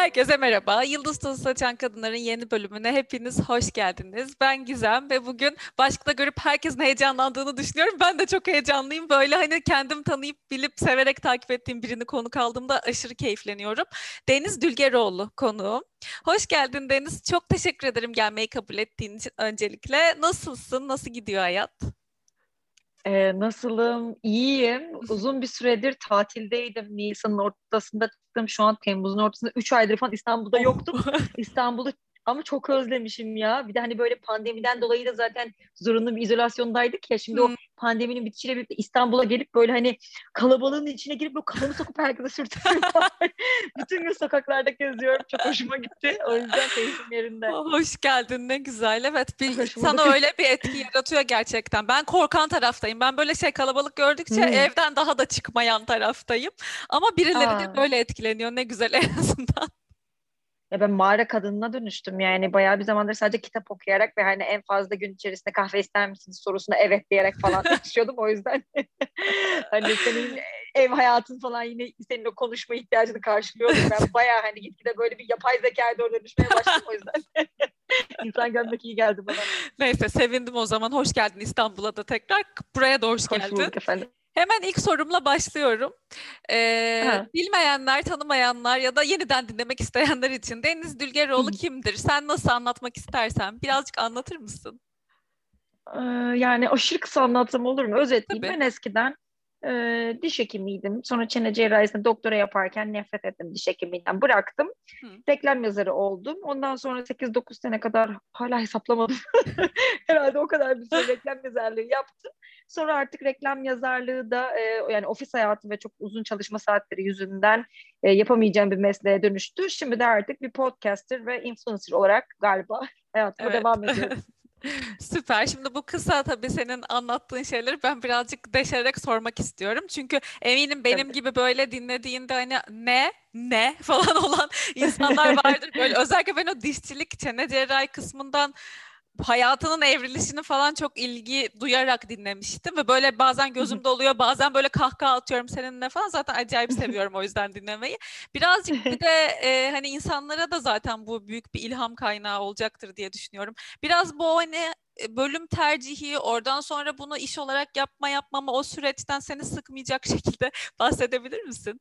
Herkese merhaba. Yıldız Tozu Saçan Kadınların yeni bölümüne hepiniz hoş geldiniz. Ben Gizem ve bugün başlıkta görüp herkesin heyecanlandığını düşünüyorum. Ben de çok heyecanlıyım. Böyle hani kendim tanıyıp bilip severek takip ettiğim birini konuk aldığımda aşırı keyifleniyorum. Deniz Dülgeroğlu konuğum. Hoş geldin Deniz. Çok teşekkür ederim gelmeyi kabul ettiğin için öncelikle. Nasılsın? Nasıl gidiyor hayat? Ee, nasılım? İyiyim. Uzun bir süredir tatildeydim. Nisan'ın ortasında çıktım. Şu an Temmuz'un ortasında. Üç aydır falan İstanbul'da yoktum. İstanbul'u ama çok özlemişim ya. Bir de hani böyle pandemiden dolayı da zaten zorunlu bir izolasyondaydık ya. Şimdi hmm. o pandeminin bitişiyle birlikte İstanbul'a gelip böyle hani kalabalığın içine girip böyle kafamı sokup herkese sürtüyorum. Bütün gün sokaklarda geziyorum. Çok hoşuma gitti. O yüzden keyfim yerinde. Hoş geldin ne güzel. Evet bir, sana öyle bir etki yaratıyor gerçekten. Ben korkan taraftayım. Ben böyle şey kalabalık gördükçe hmm. evden daha da çıkmayan taraftayım. Ama birileri Aa. de böyle etkileniyor. Ne güzel en azından. Ya ben mağara kadınına dönüştüm yani bayağı bir zamandır sadece kitap okuyarak ve hani en fazla gün içerisinde kahve ister misiniz sorusuna evet diyerek falan yaşıyordum o yüzden hani senin ev hayatın falan yine senin o konuşma ihtiyacını karşılıyordum ben bayağı hani gitgide böyle bir yapay zekaya doğru dönüşmeye başladım o yüzden insan görmek iyi geldi bana. Neyse sevindim o zaman hoş geldin İstanbul'a da tekrar buraya da hoş, hoş geldin. Bulduk efendim. Hemen ilk sorumla başlıyorum. Ee, bilmeyenler, tanımayanlar ya da yeniden dinlemek isteyenler için Deniz Dülgeroğlu kimdir? Sen nasıl anlatmak istersen birazcık anlatır mısın? Ee, yani aşırı kısa anlatsam olur mu? Özetleyeyim. Ben eskiden e, diş hekimiydim. Sonra çene cerrahisinde doktora yaparken nefret ettim diş hekiminden. Bıraktım. Hı. Reklam yazarı oldum. Ondan sonra 8-9 sene kadar hala hesaplamadım. Herhalde o kadar bir süre reklam yazarlığı yaptım. Sonra artık reklam yazarlığı da e, yani ofis hayatı ve çok uzun çalışma saatleri yüzünden e, yapamayacağım bir mesleğe dönüştü. Şimdi de artık bir podcaster ve influencer olarak galiba hayatıma evet. devam ediyorum. Süper. Şimdi bu kısa tabii senin anlattığın şeyleri ben birazcık deşerek sormak istiyorum. Çünkü eminim benim tabii. gibi böyle dinlediğinde hani ne ne falan olan insanlar vardır. Böyle özellikle ben o dişçilik çene cerrahi kısmından hayatının evrilişini falan çok ilgi duyarak dinlemiştim ve böyle bazen gözüm doluyor bazen böyle kahkaha atıyorum seninle falan zaten acayip seviyorum o yüzden dinlemeyi. Birazcık bir de e, hani insanlara da zaten bu büyük bir ilham kaynağı olacaktır diye düşünüyorum. Biraz bu hani bölüm tercihi oradan sonra bunu iş olarak yapma yapmama o süreçten seni sıkmayacak şekilde bahsedebilir misin?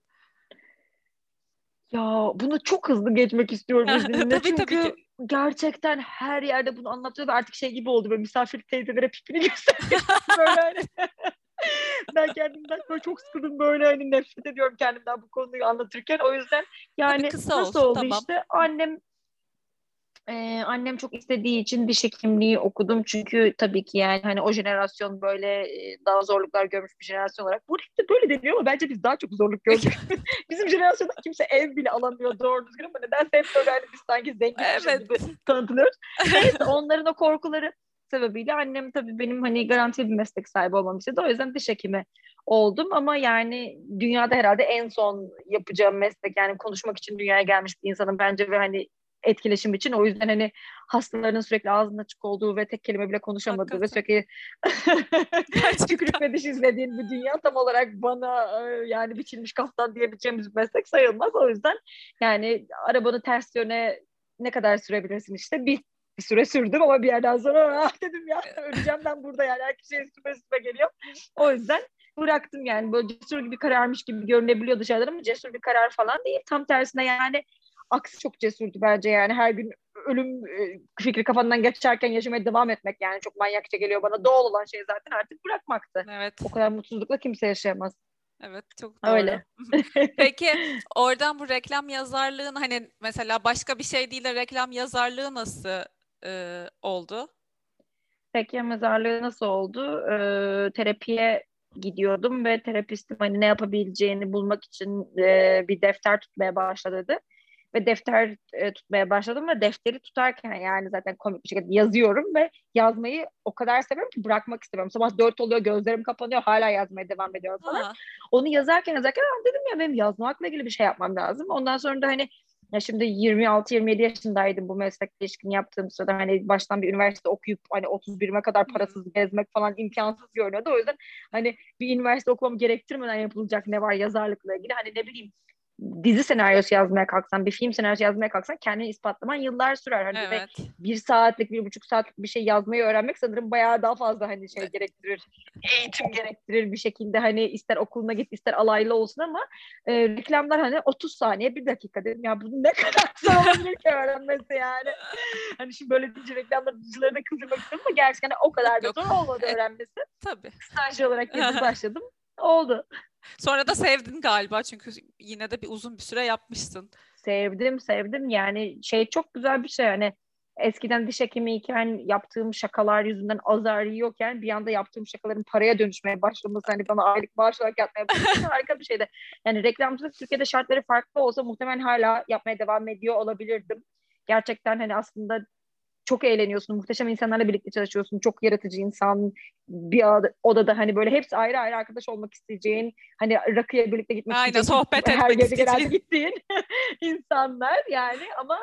Ya bunu çok hızlı geçmek istiyorum izninle. tabii, Çünkü tabii ki. Gerçekten her yerde bunu anlatıyor ve artık şey gibi oldu böyle misafir teyzelere pipini gösteriyor. böyle hani. ben kendimden böyle çok sıkıldım böyle hani nefret ediyorum kendimden bu konuyu anlatırken. O yüzden yani kısa nasıl oldu tamam. işte annem ee, annem çok istediği için diş hekimliği okudum çünkü tabii ki yani hani o jenerasyon böyle daha zorluklar görmüş bir jenerasyon olarak. Bu de böyle deniyor ama bence biz daha çok zorluk gördük. Bizim jenerasyonda kimse ev bile alamıyor doğru düzgün ama nedense hep böyle hani biz sanki zengin evet. gibi tanıtılıyoruz. Neyse onların o korkuları sebebiyle annem tabii benim hani garantili bir meslek sahibi olmam istedi. O yüzden diş hekimi oldum ama yani dünyada herhalde en son yapacağım meslek yani konuşmak için dünyaya gelmiş bir insanım bence ve hani etkileşim için. O yüzden hani hastaların sürekli ağzının açık olduğu ve tek kelime bile konuşamadığı Hakikaten. ve sürekli tükürük ve diş izlediğin bir dünya tam olarak bana e, yani biçilmiş kaftan diyebileceğimiz bir meslek sayılmaz. O yüzden yani arabanı ters yöne ne kadar sürebilirsin işte bir bir süre sürdüm ama bir yerden sonra ah dedim ya öleceğim ben burada yani herkes şey üstüme üstüme geliyor. O yüzden bıraktım yani böyle cesur gibi kararmış gibi görünebiliyor dışarıdan ama cesur bir karar falan değil. Tam tersine yani aksi çok cesurdu bence yani her gün ölüm e, fikri kafandan geçerken yaşamaya devam etmek yani çok manyakça geliyor bana. Doğal olan şey zaten artık bırakmaktı. Evet. O kadar mutsuzlukla kimse yaşayamaz. Evet çok doğru. Öyle. Peki oradan bu reklam yazarlığın hani mesela başka bir şey değil de reklam yazarlığı nasıl e, oldu? Reklam yazarlığı nasıl oldu? E, terapiye gidiyordum ve terapistim hani ne yapabileceğini bulmak için e, bir defter tutmaya başladı ve defter e, tutmaya başladım ve defteri tutarken yani zaten komik bir şekilde yazıyorum ve yazmayı o kadar seviyorum ki bırakmak istemiyorum. Sabah dört oluyor gözlerim kapanıyor hala yazmaya devam ediyorum falan. Aa. Onu yazarken yazarken dedim ya benim yazmakla ilgili bir şey yapmam lazım. Ondan sonra da hani ya şimdi 26-27 yaşındaydım bu meslekle ilişkin yaptığım sırada hani baştan bir üniversite okuyup hani 31'ime kadar parasız gezmek falan imkansız görünüyordu. O yüzden hani bir üniversite okumamı gerektirmeden yapılacak ne var yazarlıkla ilgili hani ne bileyim dizi senaryosu yazmaya kalksan, bir film senaryosu yazmaya kalksan kendini ispatlaman yıllar sürer. Hani evet. bir saatlik, bir buçuk saatlik bir şey yazmayı öğrenmek sanırım bayağı daha fazla hani şey gerektirir. Eğitim gerektirir bir şekilde hani ister okuluna git ister alaylı olsun ama e, reklamlar hani 30 saniye bir dakika dedim ya bunu ne kadar zor olabilir ki öğrenmesi yani. hani şimdi böyle dizi reklamlar dizileri de kızdırmak istiyorum ama gerçekten o kadar da zor olmadı öğrenmesi. Tabii. Stajyer olarak başladım. Oldu. Sonra da sevdin galiba çünkü yine de bir uzun bir süre yapmışsın. Sevdim, sevdim. Yani şey çok güzel bir şey hani eskiden diş hekimiyken yaptığım şakalar yüzünden azar yiyorken bir anda yaptığım şakaların paraya dönüşmeye başlaması hani bana aylık maaş olarak yapmaya başlaması harika bir şeydi. Yani reklamcılık Türkiye'de şartları farklı olsa muhtemelen hala yapmaya devam ediyor olabilirdim. Gerçekten hani aslında çok eğleniyorsun. Muhteşem insanlarla birlikte çalışıyorsun. Çok yaratıcı insan. Bir odada hani böyle hepsi ayrı ayrı arkadaş olmak isteyeceğin, hani rakıya birlikte gitmek Aynen, isteyeceğin. sohbet her etmek genelde gittiğin insanlar yani ama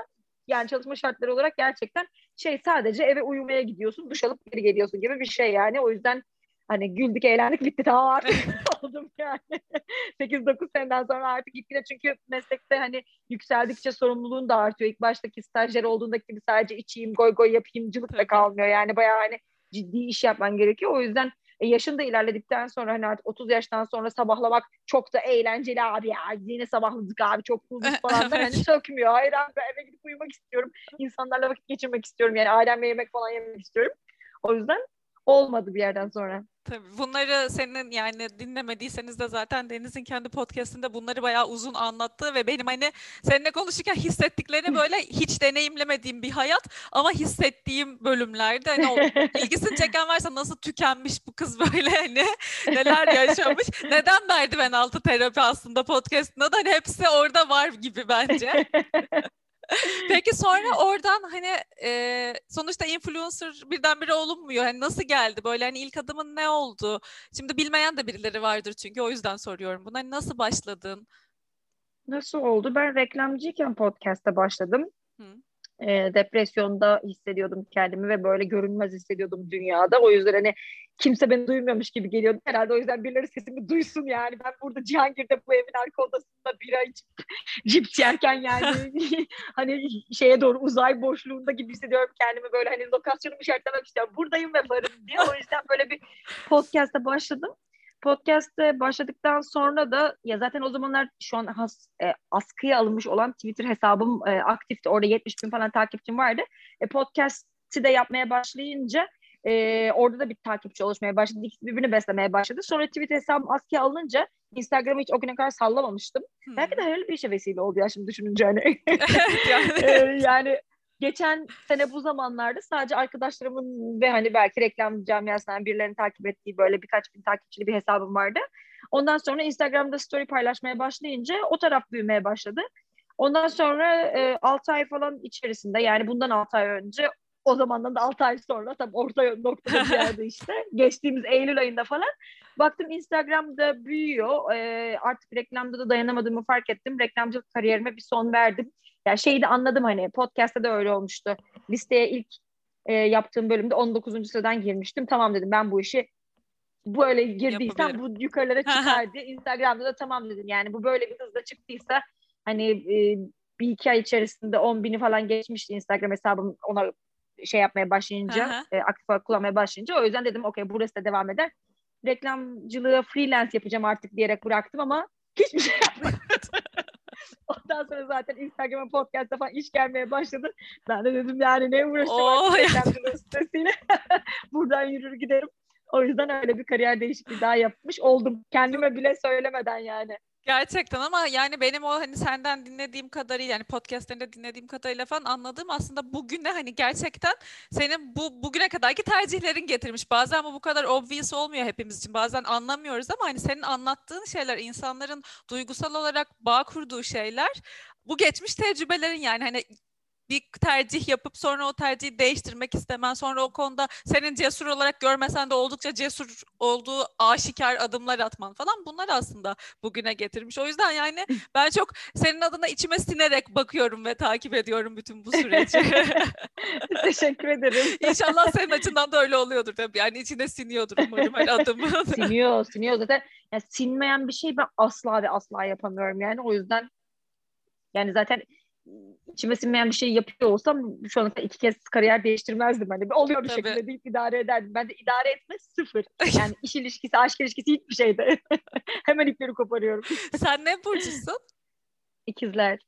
yani çalışma şartları olarak gerçekten şey sadece eve uyumaya gidiyorsun, duş alıp geri geliyorsun gibi bir şey yani. O yüzden Hani güldük, eğlendik, bitti tamam artık oldum yani. 8-9 seneden sonra artık gitgide çünkü meslekte hani yükseldikçe sorumluluğun da artıyor. İlk baştaki stajyer olduğundaki gibi sadece içeyim, goy goy yapayımcılık da kalmıyor. Yani bayağı hani ciddi iş yapman gerekiyor. O yüzden e, yaşın da ilerledikten sonra hani artık 30 yaştan sonra sabahlamak çok da eğlenceli abi ya. Yine sabahladık abi çok bulduk falan. Ben hani sökmüyor. Hayır abi ben eve gidip uyumak istiyorum. İnsanlarla vakit geçirmek istiyorum. Yani ailemle yemek falan yemek istiyorum. O yüzden olmadı bir yerden sonra. Tabii bunları senin yani dinlemediyseniz de zaten Deniz'in kendi podcastinde bunları bayağı uzun anlattı ve benim hani seninle konuşurken hissettiklerini böyle hiç deneyimlemediğim bir hayat ama hissettiğim bölümlerde hani o ilgisini çeken varsa nasıl tükenmiş bu kız böyle hani neler yaşamış. Neden merdiven altı terapi aslında podcastında da hani hepsi orada var gibi bence. Peki sonra oradan hani e, sonuçta influencer birdenbire olunmuyor. Hani nasıl geldi böyle hani ilk adımın ne oldu? Şimdi bilmeyen de birileri vardır çünkü o yüzden soruyorum bunu. Hani nasıl başladın? Nasıl oldu? Ben reklamcıyken podcast'ta başladım. Hı. E, depresyonda hissediyordum kendimi ve böyle görünmez hissediyordum dünyada. O yüzden hani kimse beni duymuyormuş gibi geliyordu. Herhalde o yüzden birileri sesimi duysun yani. Ben burada Cihangir'de bu evin arka odasında bira içip cips yerken yani hani şeye doğru uzay boşluğunda gibi hissediyorum kendimi böyle hani lokasyonumu işaretlemek istiyorum. Buradayım ve varım diye. O yüzden böyle bir podcast'a başladım. Podcast'te başladıktan sonra da ya zaten o zamanlar şu an has, e, askıya alınmış olan Twitter hesabım e, aktifti. Orada 70 bin falan takipçim vardı. E, podcast'i de yapmaya başlayınca e, orada da bir takipçi oluşmaya başladı. İkisi birbirini beslemeye başladı. Sonra Twitter hesabım askıya alınca Instagram'ı hiç o güne kadar sallamamıştım. Hmm. Belki de hayırlı bir işe vesile oldu ya şimdi düşününce hani. yani. e, yani geçen sene bu zamanlarda sadece arkadaşlarımın ve hani belki reklam camiasından birilerini takip ettiği böyle birkaç bin takipçili bir hesabım vardı. Ondan sonra Instagram'da story paylaşmaya başlayınca o taraf büyümeye başladı. Ondan sonra e, 6 ay falan içerisinde yani bundan 6 ay önce o zamandan da 6 ay sonra tam orta noktada bir yerde işte geçtiğimiz Eylül ayında falan baktım Instagram'da büyüyor. E, artık reklamda da dayanamadığımı fark ettim. Reklamcılık kariyerime bir son verdim. Yani şeyi de anladım hani podcast'ta da öyle olmuştu. Listeye ilk e, yaptığım bölümde 19. sıradan girmiştim. Tamam dedim ben bu işi böyle girdiysem bu yukarılara çıkar diye. Instagram'da da tamam dedim. Yani bu böyle bir hızla çıktıysa hani e, bir iki ay içerisinde 10 bini falan geçmişti Instagram hesabım ona şey yapmaya başlayınca, e, aktif olarak kullanmaya başlayınca. O yüzden dedim okey burası da devam eder. Reklamcılığı freelance yapacağım artık diyerek bıraktım ama hiçbir şey yapmadım. Ondan sonra zaten Instagram'a podcast'a falan iş gelmeye başladı. Ben de dedim yani ne uğraşacağım sitesiyle. Buradan yürür giderim. O yüzden öyle bir kariyer değişikliği daha yapmış oldum. Kendime bile söylemeden yani. Gerçekten ama yani benim o hani senden dinlediğim kadarıyla yani podcastlerinde dinlediğim kadarıyla falan anladığım aslında bugüne hani gerçekten senin bu bugüne kadarki tercihlerin getirmiş. Bazen bu bu kadar obvious olmuyor hepimiz için. Bazen anlamıyoruz ama hani senin anlattığın şeyler insanların duygusal olarak bağ kurduğu şeyler bu geçmiş tecrübelerin yani hani bir tercih yapıp sonra o tercihi değiştirmek istemen, sonra o konuda senin cesur olarak görmesen de oldukça cesur olduğu aşikar adımlar atman falan bunlar aslında bugüne getirmiş. O yüzden yani ben çok senin adına içime sinerek bakıyorum ve takip ediyorum bütün bu süreci. Teşekkür ederim. İnşallah senin açından da öyle oluyordur tabii. Yani içine siniyordur umarım her adımı. siniyor, siniyor zaten. Yani sinmeyen bir şey ben asla ve asla yapamıyorum yani. O yüzden Yani zaten içime sinmeyen bir şey yapıyor olsam şu ana iki kez kariyer değiştirmezdim. Hani oluyor bir Tabii. şekilde deyip idare ederdim. Ben de idare etme sıfır. Yani iş ilişkisi, aşk ilişkisi hiçbir şeyde. Hemen ipleri koparıyorum. Sen ne burcusun? İkizler.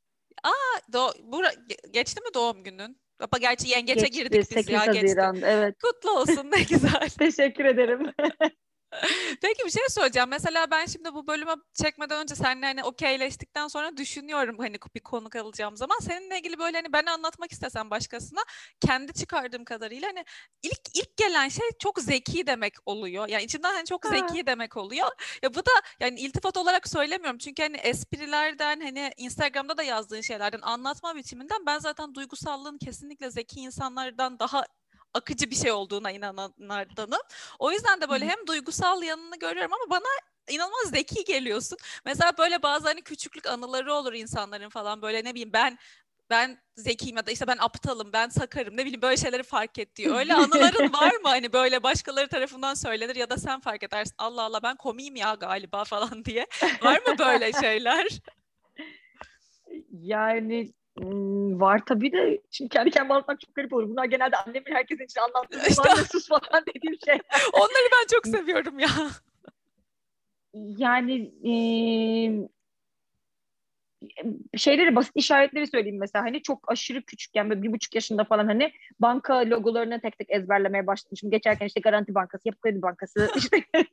Aa, do bura, geçti mi doğum günün? Ama gerçi yengeçe geçti, girdik biz 8 ya. Haziran, geçti. evet. Kutlu olsun ne güzel. Teşekkür ederim. Peki bir şey söyleyeceğim. Mesela ben şimdi bu bölümü çekmeden önce seninle hani okeyleştikten sonra düşünüyorum hani bir konuk alacağım zaman. Seninle ilgili böyle hani ben anlatmak istesem başkasına kendi çıkardığım kadarıyla hani ilk ilk gelen şey çok zeki demek oluyor. Yani içinden hani çok zeki ha. demek oluyor. Ya bu da yani iltifat olarak söylemiyorum. Çünkü hani esprilerden hani Instagram'da da yazdığın şeylerden anlatma biçiminden ben zaten duygusallığın kesinlikle zeki insanlardan daha akıcı bir şey olduğuna inananlardanım. O yüzden de böyle hem duygusal yanını görüyorum ama bana inanılmaz zeki geliyorsun. Mesela böyle bazı hani küçüklük anıları olur insanların falan böyle ne bileyim ben ben zekiyim ya da işte ben aptalım, ben sakarım ne bileyim böyle şeyleri fark et diyor. Öyle anıların var mı hani böyle başkaları tarafından söylenir ya da sen fark edersin Allah Allah ben komiyim ya galiba falan diye. Var mı böyle şeyler? Yani var tabii de şimdi kendi kendime anlatmak çok garip olur. Bunlar genelde annemin herkesin için anlattığı işte, sus falan dediğim şey. Onları ben çok seviyorum ya. Yani e, şeyleri basit işaretleri söyleyeyim mesela hani çok aşırı küçükken böyle bir buçuk yaşında falan hani banka logolarını tek tek ezberlemeye başlamışım. Geçerken işte Garanti Bankası, Yapı Kredi Bankası işte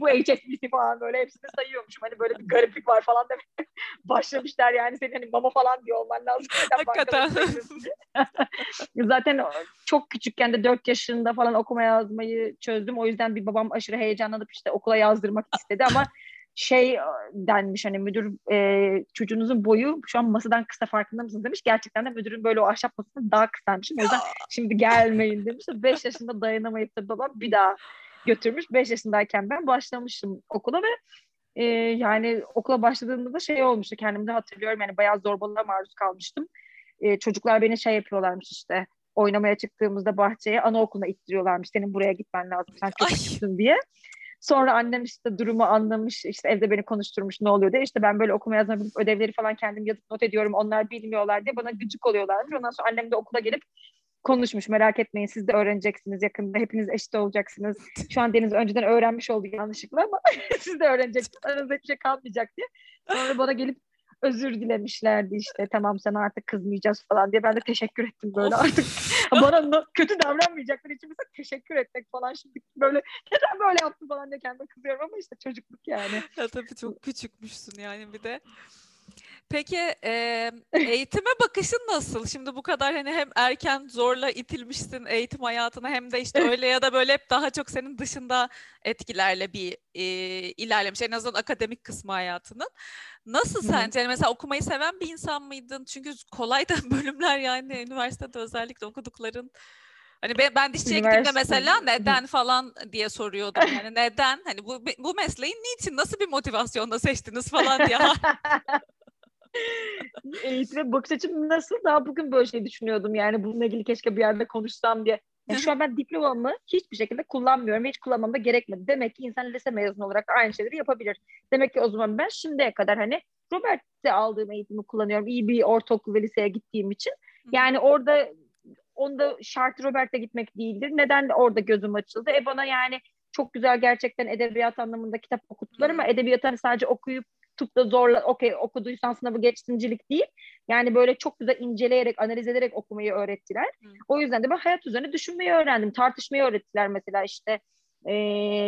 bu HSBC falan böyle hepsini sayıyormuşum. Hani böyle bir gariplik var falan demek başlamışlar yani senin hani mama falan diyor olman lazım. Hakikaten. Zaten çok küçükken de dört yaşında falan okuma yazmayı çözdüm. O yüzden bir babam aşırı heyecanlanıp işte okula yazdırmak istedi ama şey denmiş hani müdür e, çocuğunuzun boyu şu an masadan kısa farkında mısınız demiş. Gerçekten de müdürün böyle o ahşap masasından daha kısaymış. O yüzden şimdi gelmeyin demiş. 5 yaşında dayanamayıp da babam bir daha götürmüş. 5 yaşındayken ben başlamıştım okula ve e, yani okula başladığımda da şey olmuştu kendimde hatırlıyorum yani bayağı zorbalığa maruz kalmıştım. E, çocuklar beni şey yapıyorlarmış işte oynamaya çıktığımızda bahçeye anaokuluna ittiriyorlarmış. Senin buraya gitmen lazım sen küçüksün diye. Sonra annem işte durumu anlamış, işte evde beni konuşturmuş ne oluyor diye. İşte ben böyle okuma yazma bilip ödevleri falan kendim yazıp not ediyorum. Onlar bilmiyorlar diye bana gıcık oluyorlarmış. Ondan sonra annem de okula gelip konuşmuş. Merak etmeyin siz de öğreneceksiniz yakında. Hepiniz eşit olacaksınız. Şu an Deniz önceden öğrenmiş oldu yanlışlıkla ama siz de öğreneceksiniz. Aranızda hiçbir şey kalmayacak diye. Sonra bana gelip özür dilemişlerdi işte tamam sana artık kızmayacağız falan diye ben de teşekkür ettim böyle artık bana kötü davranmayacaklar için mesela teşekkür etmek falan şimdi böyle neden böyle yaptın falan diye kendime kızıyorum ama işte çocukluk yani. Ya tabii çok küçükmüşsün yani bir de. Peki e, eğitime bakışın nasıl? Şimdi bu kadar hani hem erken zorla itilmişsin eğitim hayatına hem de işte öyle ya da böyle hep daha çok senin dışında etkilerle bir e, ilerlemiş. En azından akademik kısmı hayatının. Nasıl sence? Yani mesela okumayı seven bir insan mıydın? Çünkü kolay da bölümler yani üniversitede özellikle okudukların. Hani ben, ben dişçiye gittiğimde mesela neden falan diye soruyordum. Yani neden? Hani bu bu mesleği niçin? Nasıl bir motivasyonla seçtiniz falan diye. Eğitime bakış açım nasıl? Daha bugün böyle şey düşünüyordum. Yani bununla ilgili keşke bir yerde konuşsam diye. Yani şu an ben diplomamı hiçbir şekilde kullanmıyorum ve hiç kullanmam da gerekmedi. Demek ki insan lise mezunu olarak aynı şeyleri yapabilir. Demek ki o zaman ben şimdiye kadar hani Robert'te aldığım eğitimi kullanıyorum. İyi bir ortaokul ve liseye gittiğim için. Yani orada onda şart Robert'e gitmek değildir. Neden orada gözüm açıldı? E bana yani çok güzel gerçekten edebiyat anlamında kitap okuttular ama edebiyatı hani sadece okuyup tutup da zorla okey okuduysan sınavı geçtincilik değil. Yani böyle çok güzel inceleyerek, analiz ederek okumayı öğrettiler. Hı. O yüzden de ben hayat üzerine düşünmeyi öğrendim. Tartışmayı öğrettiler mesela işte e,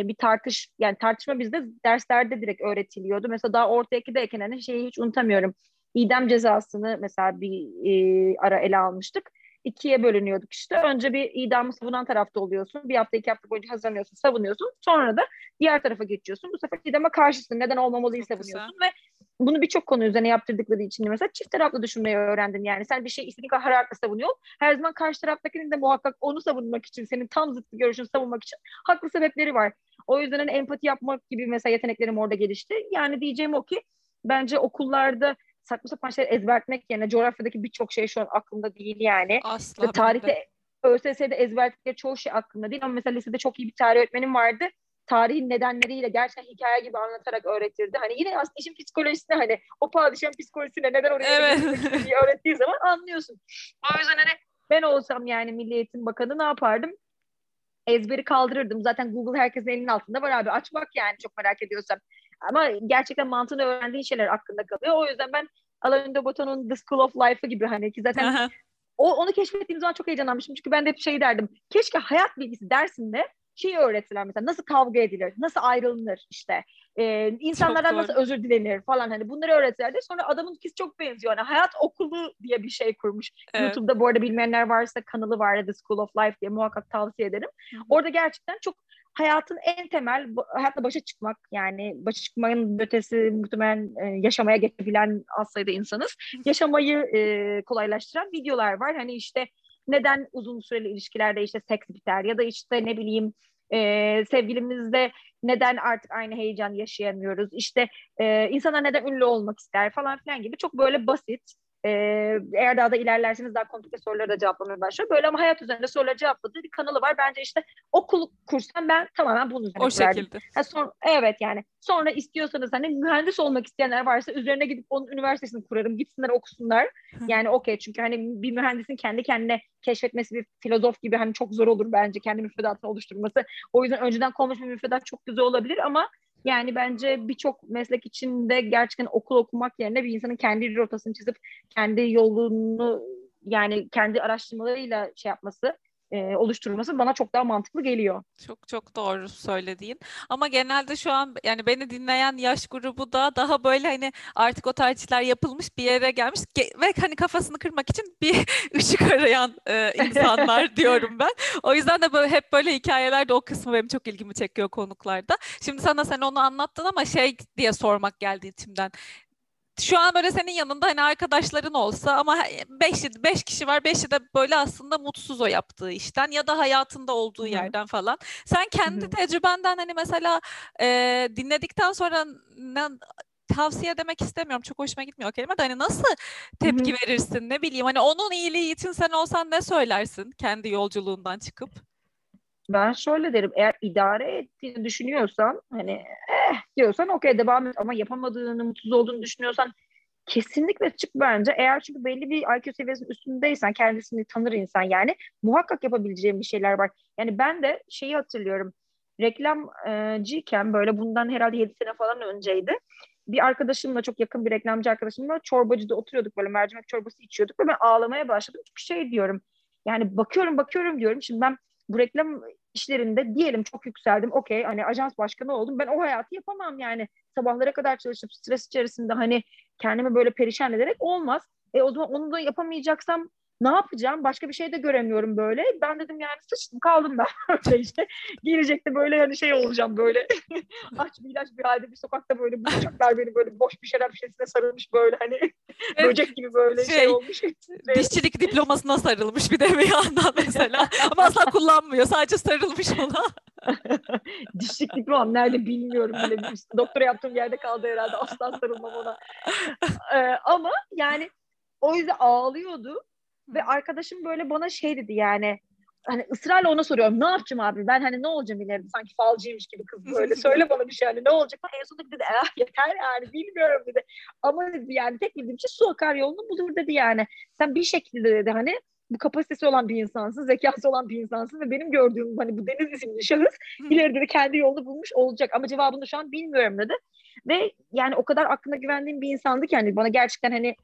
bir tartış yani tartışma bizde derslerde direkt öğretiliyordu. Mesela daha orta ikideyken hani şeyi hiç unutamıyorum. İdam cezasını mesela bir e, ara ele almıştık ikiye bölünüyorduk işte. Önce bir idamı savunan tarafta oluyorsun. Bir hafta iki hafta boyunca hazırlanıyorsun, savunuyorsun. Sonra da diğer tarafa geçiyorsun. Bu sefer idama karşısın. Neden olmamalıyı Çok savunuyorsun güzel. ve bunu birçok konu üzerine yaptırdıkları için mesela çift taraflı düşünmeyi öğrendim yani. Sen bir şey istediğin kadar hararetle savunuyor. Her zaman karşı taraftakinin de muhakkak onu savunmak için, senin tam zıttı görüşünü savunmak için haklı sebepleri var. O yüzden hani empati yapmak gibi mesela yeteneklerim orada gelişti. Yani diyeceğim o ki bence okullarda saçma sapan şeyler ezbertmek yerine coğrafyadaki birçok şey şu an aklımda değil yani. Asla. İşte tarihte ÖSS'de ezberttikleri çoğu şey aklımda değil ama mesela lisede çok iyi bir tarih öğretmenim vardı. tarihin nedenleriyle gerçekten hikaye gibi anlatarak öğretirdi. Hani yine aslında işin psikolojisine hani o padişahın psikolojisine neden oraya evet. diye öğrettiği zaman anlıyorsun. O yüzden hani ben olsam yani Milli Eğitim Bakanı ne yapardım? Ezberi kaldırırdım. Zaten Google herkesin elinin altında var abi. Aç bak yani çok merak ediyorsam. Ama gerçekten mantığını öğrendiğin şeyler aklında kalıyor. O yüzden ben Alain de Botton'un The School of Life'ı gibi hani ki zaten o, onu keşfettiğim zaman çok heyecanlanmışım. Çünkü ben de hep şey derdim. Keşke hayat bilgisi dersinde şeyi öğrettiler mesela nasıl kavga edilir, nasıl ayrılınır işte e, insanlardan nasıl özür dilenir falan hani bunları öğretlerdi. Sonra adamın ikisi çok benziyor. Yani hayat okulu diye bir şey kurmuş. Evet. YouTube'da bu arada bilmeyenler varsa kanalı var The School of Life diye muhakkak tavsiye ederim. Hı-hı. Orada gerçekten çok hayatın en temel hayatla başa çıkmak yani başa çıkmanın ötesi muhtemelen e, yaşamaya geçebilen az sayıda insanız. Yaşamayı e, kolaylaştıran videolar var. Hani işte neden uzun süreli ilişkilerde işte seks biter ya da işte ne bileyim e, sevgilimizde neden artık aynı heyecan yaşayamıyoruz işte e, insanlar neden ünlü olmak ister falan filan gibi çok böyle basit ee, eğer daha da ilerlerseniz daha komplike soruları da cevaplamaya başlıyor. Böyle ama hayat üzerinde soruları cevapladığı bir kanalı var. Bence işte okul kursam ben tamamen bunun üzerine O şekilde. Ha, son, evet yani. Sonra istiyorsanız hani mühendis olmak isteyenler varsa üzerine gidip onun üniversitesini kurarım. Gitsinler okusunlar. yani okey çünkü hani bir mühendisin kendi kendine keşfetmesi bir filozof gibi hani çok zor olur bence kendi müfredatını oluşturması. O yüzden önceden konmuş bir müfredat çok güzel olabilir ama yani bence birçok meslek içinde gerçekten okul okumak yerine bir insanın kendi rotasını çizip kendi yolunu yani kendi araştırmalarıyla şey yapması e, oluşturması bana çok daha mantıklı geliyor. Çok çok doğru söylediğin. Ama genelde şu an yani beni dinleyen yaş grubu da daha böyle hani artık o tercihler yapılmış bir yere gelmiş ve hani kafasını kırmak için bir ışık arayan e, insanlar diyorum ben. O yüzden de böyle hep böyle hikayelerde o kısmı benim çok ilgimi çekiyor konuklarda. Şimdi sana sen onu anlattın ama şey diye sormak geldi içimden şu an böyle senin yanında hani arkadaşların olsa ama beş, beş kişi var. Beşi de böyle aslında mutsuz o yaptığı işten ya da hayatında olduğu Hı-hı. yerden falan. Sen kendi Hı-hı. tecrübenden hani mesela e, dinledikten sonra ne, tavsiye demek istemiyorum. Çok hoşuma gitmiyor o kelime de hani nasıl tepki Hı-hı. verirsin ne bileyim. Hani onun iyiliği için sen olsan ne söylersin kendi yolculuğundan çıkıp? Ben şöyle derim eğer idare ettiğini düşünüyorsan hani eh diyorsan okey devam et ama yapamadığını mutsuz olduğunu düşünüyorsan kesinlikle çık bence. Eğer çünkü belli bir IQ seviyesinin üstündeysen kendisini tanır insan yani muhakkak yapabileceğim bir şeyler var. Yani ben de şeyi hatırlıyorum reklamcıyken böyle bundan herhalde 7 sene falan önceydi. Bir arkadaşımla çok yakın bir reklamcı arkadaşımla çorbacıda oturuyorduk böyle mercimek çorbası içiyorduk ve ben ağlamaya başladım. Çünkü şey diyorum yani bakıyorum bakıyorum diyorum. Şimdi ben bu reklam işlerinde diyelim çok yükseldim. Okey hani ajans başkanı oldum. Ben o hayatı yapamam yani. Sabahlara kadar çalışıp stres içerisinde hani kendimi böyle perişan ederek olmaz. E o zaman onu da yapamayacaksam ne yapacağım? Başka bir şey de göremiyorum böyle. Ben dedim yani sıçtım kaldım ben öyle işte. Gelecekte böyle hani şey olacağım böyle. Aç bir ilaç bir halde bir sokakta böyle bulacaklar beni böyle boş bir şarap şişesine sarılmış böyle hani evet. böcek gibi böyle şey, şey olmuş. Dişçilik diplomasına sarılmış bir de bir yandan mesela. Ama asla kullanmıyor. Sadece sarılmış ona. Dişçilik diplomam nerede bilmiyorum bile. Doktora yaptığım yerde kaldı herhalde. Asla sarılmam ona. Ee, ama yani o yüzden ağlıyordu. Ve arkadaşım böyle bana şey dedi yani hani ısrarla ona soruyorum ne yapacağım abi? Ben hani ne olacağım ileride? Sanki falcıymış gibi kız böyle. Söyle bana bir şey hani ne olacak? En sonunda dedi ah, yeter yani bilmiyorum dedi. Ama dedi yani tek bildiğim şey su akar yolunu bulur dedi yani. Sen bir şekilde dedi hani bu kapasitesi olan bir insansın, zekası olan bir insansın ve benim gördüğüm hani bu Deniz isimli şahıs ileride de kendi yolunu bulmuş olacak. Ama cevabını şu an bilmiyorum dedi. Ve yani o kadar aklına güvendiğim bir insandı ki hani bana gerçekten hani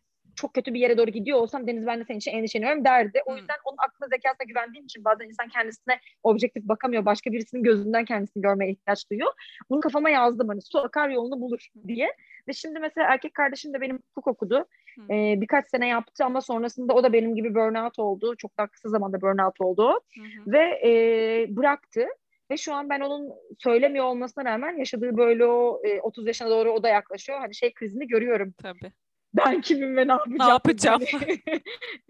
çok kötü bir yere doğru gidiyor olsam Deniz ben de senin için endişeleniyorum derdi. O yüzden onun aklına zekasına güvendiğim için bazen insan kendisine objektif bakamıyor. Başka birisinin gözünden kendisini görmeye ihtiyaç duyuyor. Bunu kafama yazdım hani su akar yolunu bulur diye. Ve şimdi mesela erkek kardeşim de benim hukuk okudu. Ee, birkaç sene yaptı ama sonrasında o da benim gibi burnout oldu. Çok daha kısa zamanda burnout oldu. Ve e, bıraktı. Ve şu an ben onun söylemiyor olmasına rağmen yaşadığı böyle o e, 30 yaşına doğru o da yaklaşıyor. Hani şey krizini görüyorum. Tabii ben kimim ve ne yapacağım? Ne yapacağım?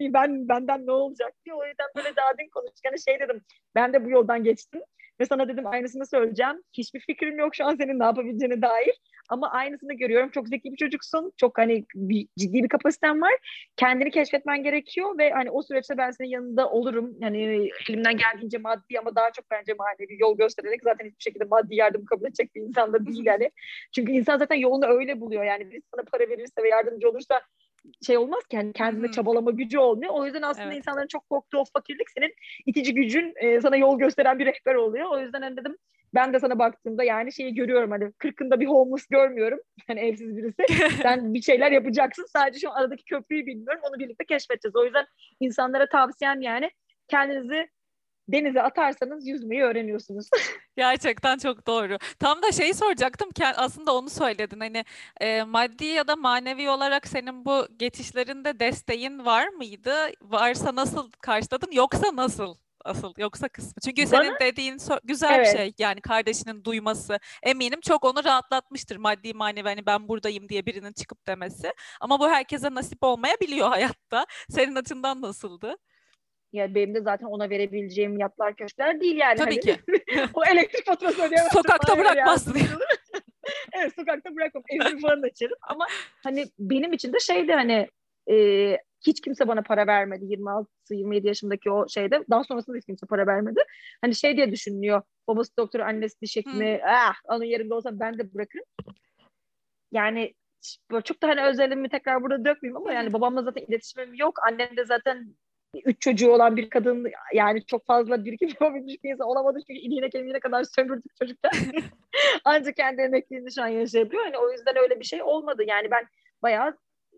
ben benden ne olacak diye o yüzden böyle daha dün konuşurken şey dedim. Ben de bu yoldan geçtim Ve sana dedim aynısını söyleyeceğim. Hiçbir fikrim yok şu an senin ne yapabileceğine dair. Ama aynısını görüyorum. Çok zeki bir çocuksun. Çok hani bir, ciddi bir kapasiten var. Kendini keşfetmen gerekiyor ve hani o süreçte ben senin yanında olurum. Hani elimden geldiğince maddi ama daha çok bence manevi yol göstererek zaten hiçbir şekilde maddi yardım kabul edecek bir insan da değil yani. Çünkü insan zaten yolunu öyle buluyor yani. Birisi sana para verirse ve yardımcı olursa şey olmaz ki yani kendine hmm. çabalama gücü olmuyor. O yüzden aslında evet. insanların çok korktuğu o fakirlik senin itici gücün e, sana yol gösteren bir rehber oluyor. O yüzden hani dedim ben de sana baktığımda yani şeyi görüyorum hani kırkında bir homeless görmüyorum. Hani evsiz birisi. Sen bir şeyler yapacaksın. Sadece şu aradaki köprüyü bilmiyorum. Onu birlikte keşfedeceğiz. O yüzden insanlara tavsiyem yani kendinizi denize atarsanız yüzmeyi öğreniyorsunuz. Gerçekten çok doğru. Tam da şeyi soracaktım ki aslında onu söyledin. Hani e, maddi ya da manevi olarak senin bu geçişlerinde desteğin var mıydı? Varsa nasıl karşıladın yoksa nasıl? asıl yoksa kısmı. Çünkü senin Bana, dediğin so- güzel evet. bir şey. Yani kardeşinin duyması. Eminim çok onu rahatlatmıştır maddi manevi hani ben buradayım diye birinin çıkıp demesi. Ama bu herkese nasip olmayabiliyor hayatta. Senin açından nasıldı? Ya benim de zaten ona verebileceğim yatlar köşkler değil yani. Tabii hani, ki. o elektrik faturası ödeyemezsin. Sokakta bırakmazsın. Evet sokakta bırakmam. Evimi falan açarım. Ama hani benim için de şeydi hani e, hiç kimse bana para vermedi 26-27 yaşındaki o şeyde. Daha sonrasında hiç kimse para vermedi. Hani şey diye düşünülüyor. Babası doktor, annesi diş hekimi. Ah, onun yerinde olsam ben de bırakırım. Yani böyle çok da hani özelliğimi tekrar burada dökmeyeyim ama yani babamla zaten iletişimim yok. Annem de zaten üç çocuğu olan bir kadın yani çok fazla birikim yapabilmiş bir insan olamadı çünkü iliğine kemiğine kadar sömürdük çocuklar. Ancak kendi emekliliğini şu an yaşayabiliyor. Hani o yüzden öyle bir şey olmadı. Yani ben bayağı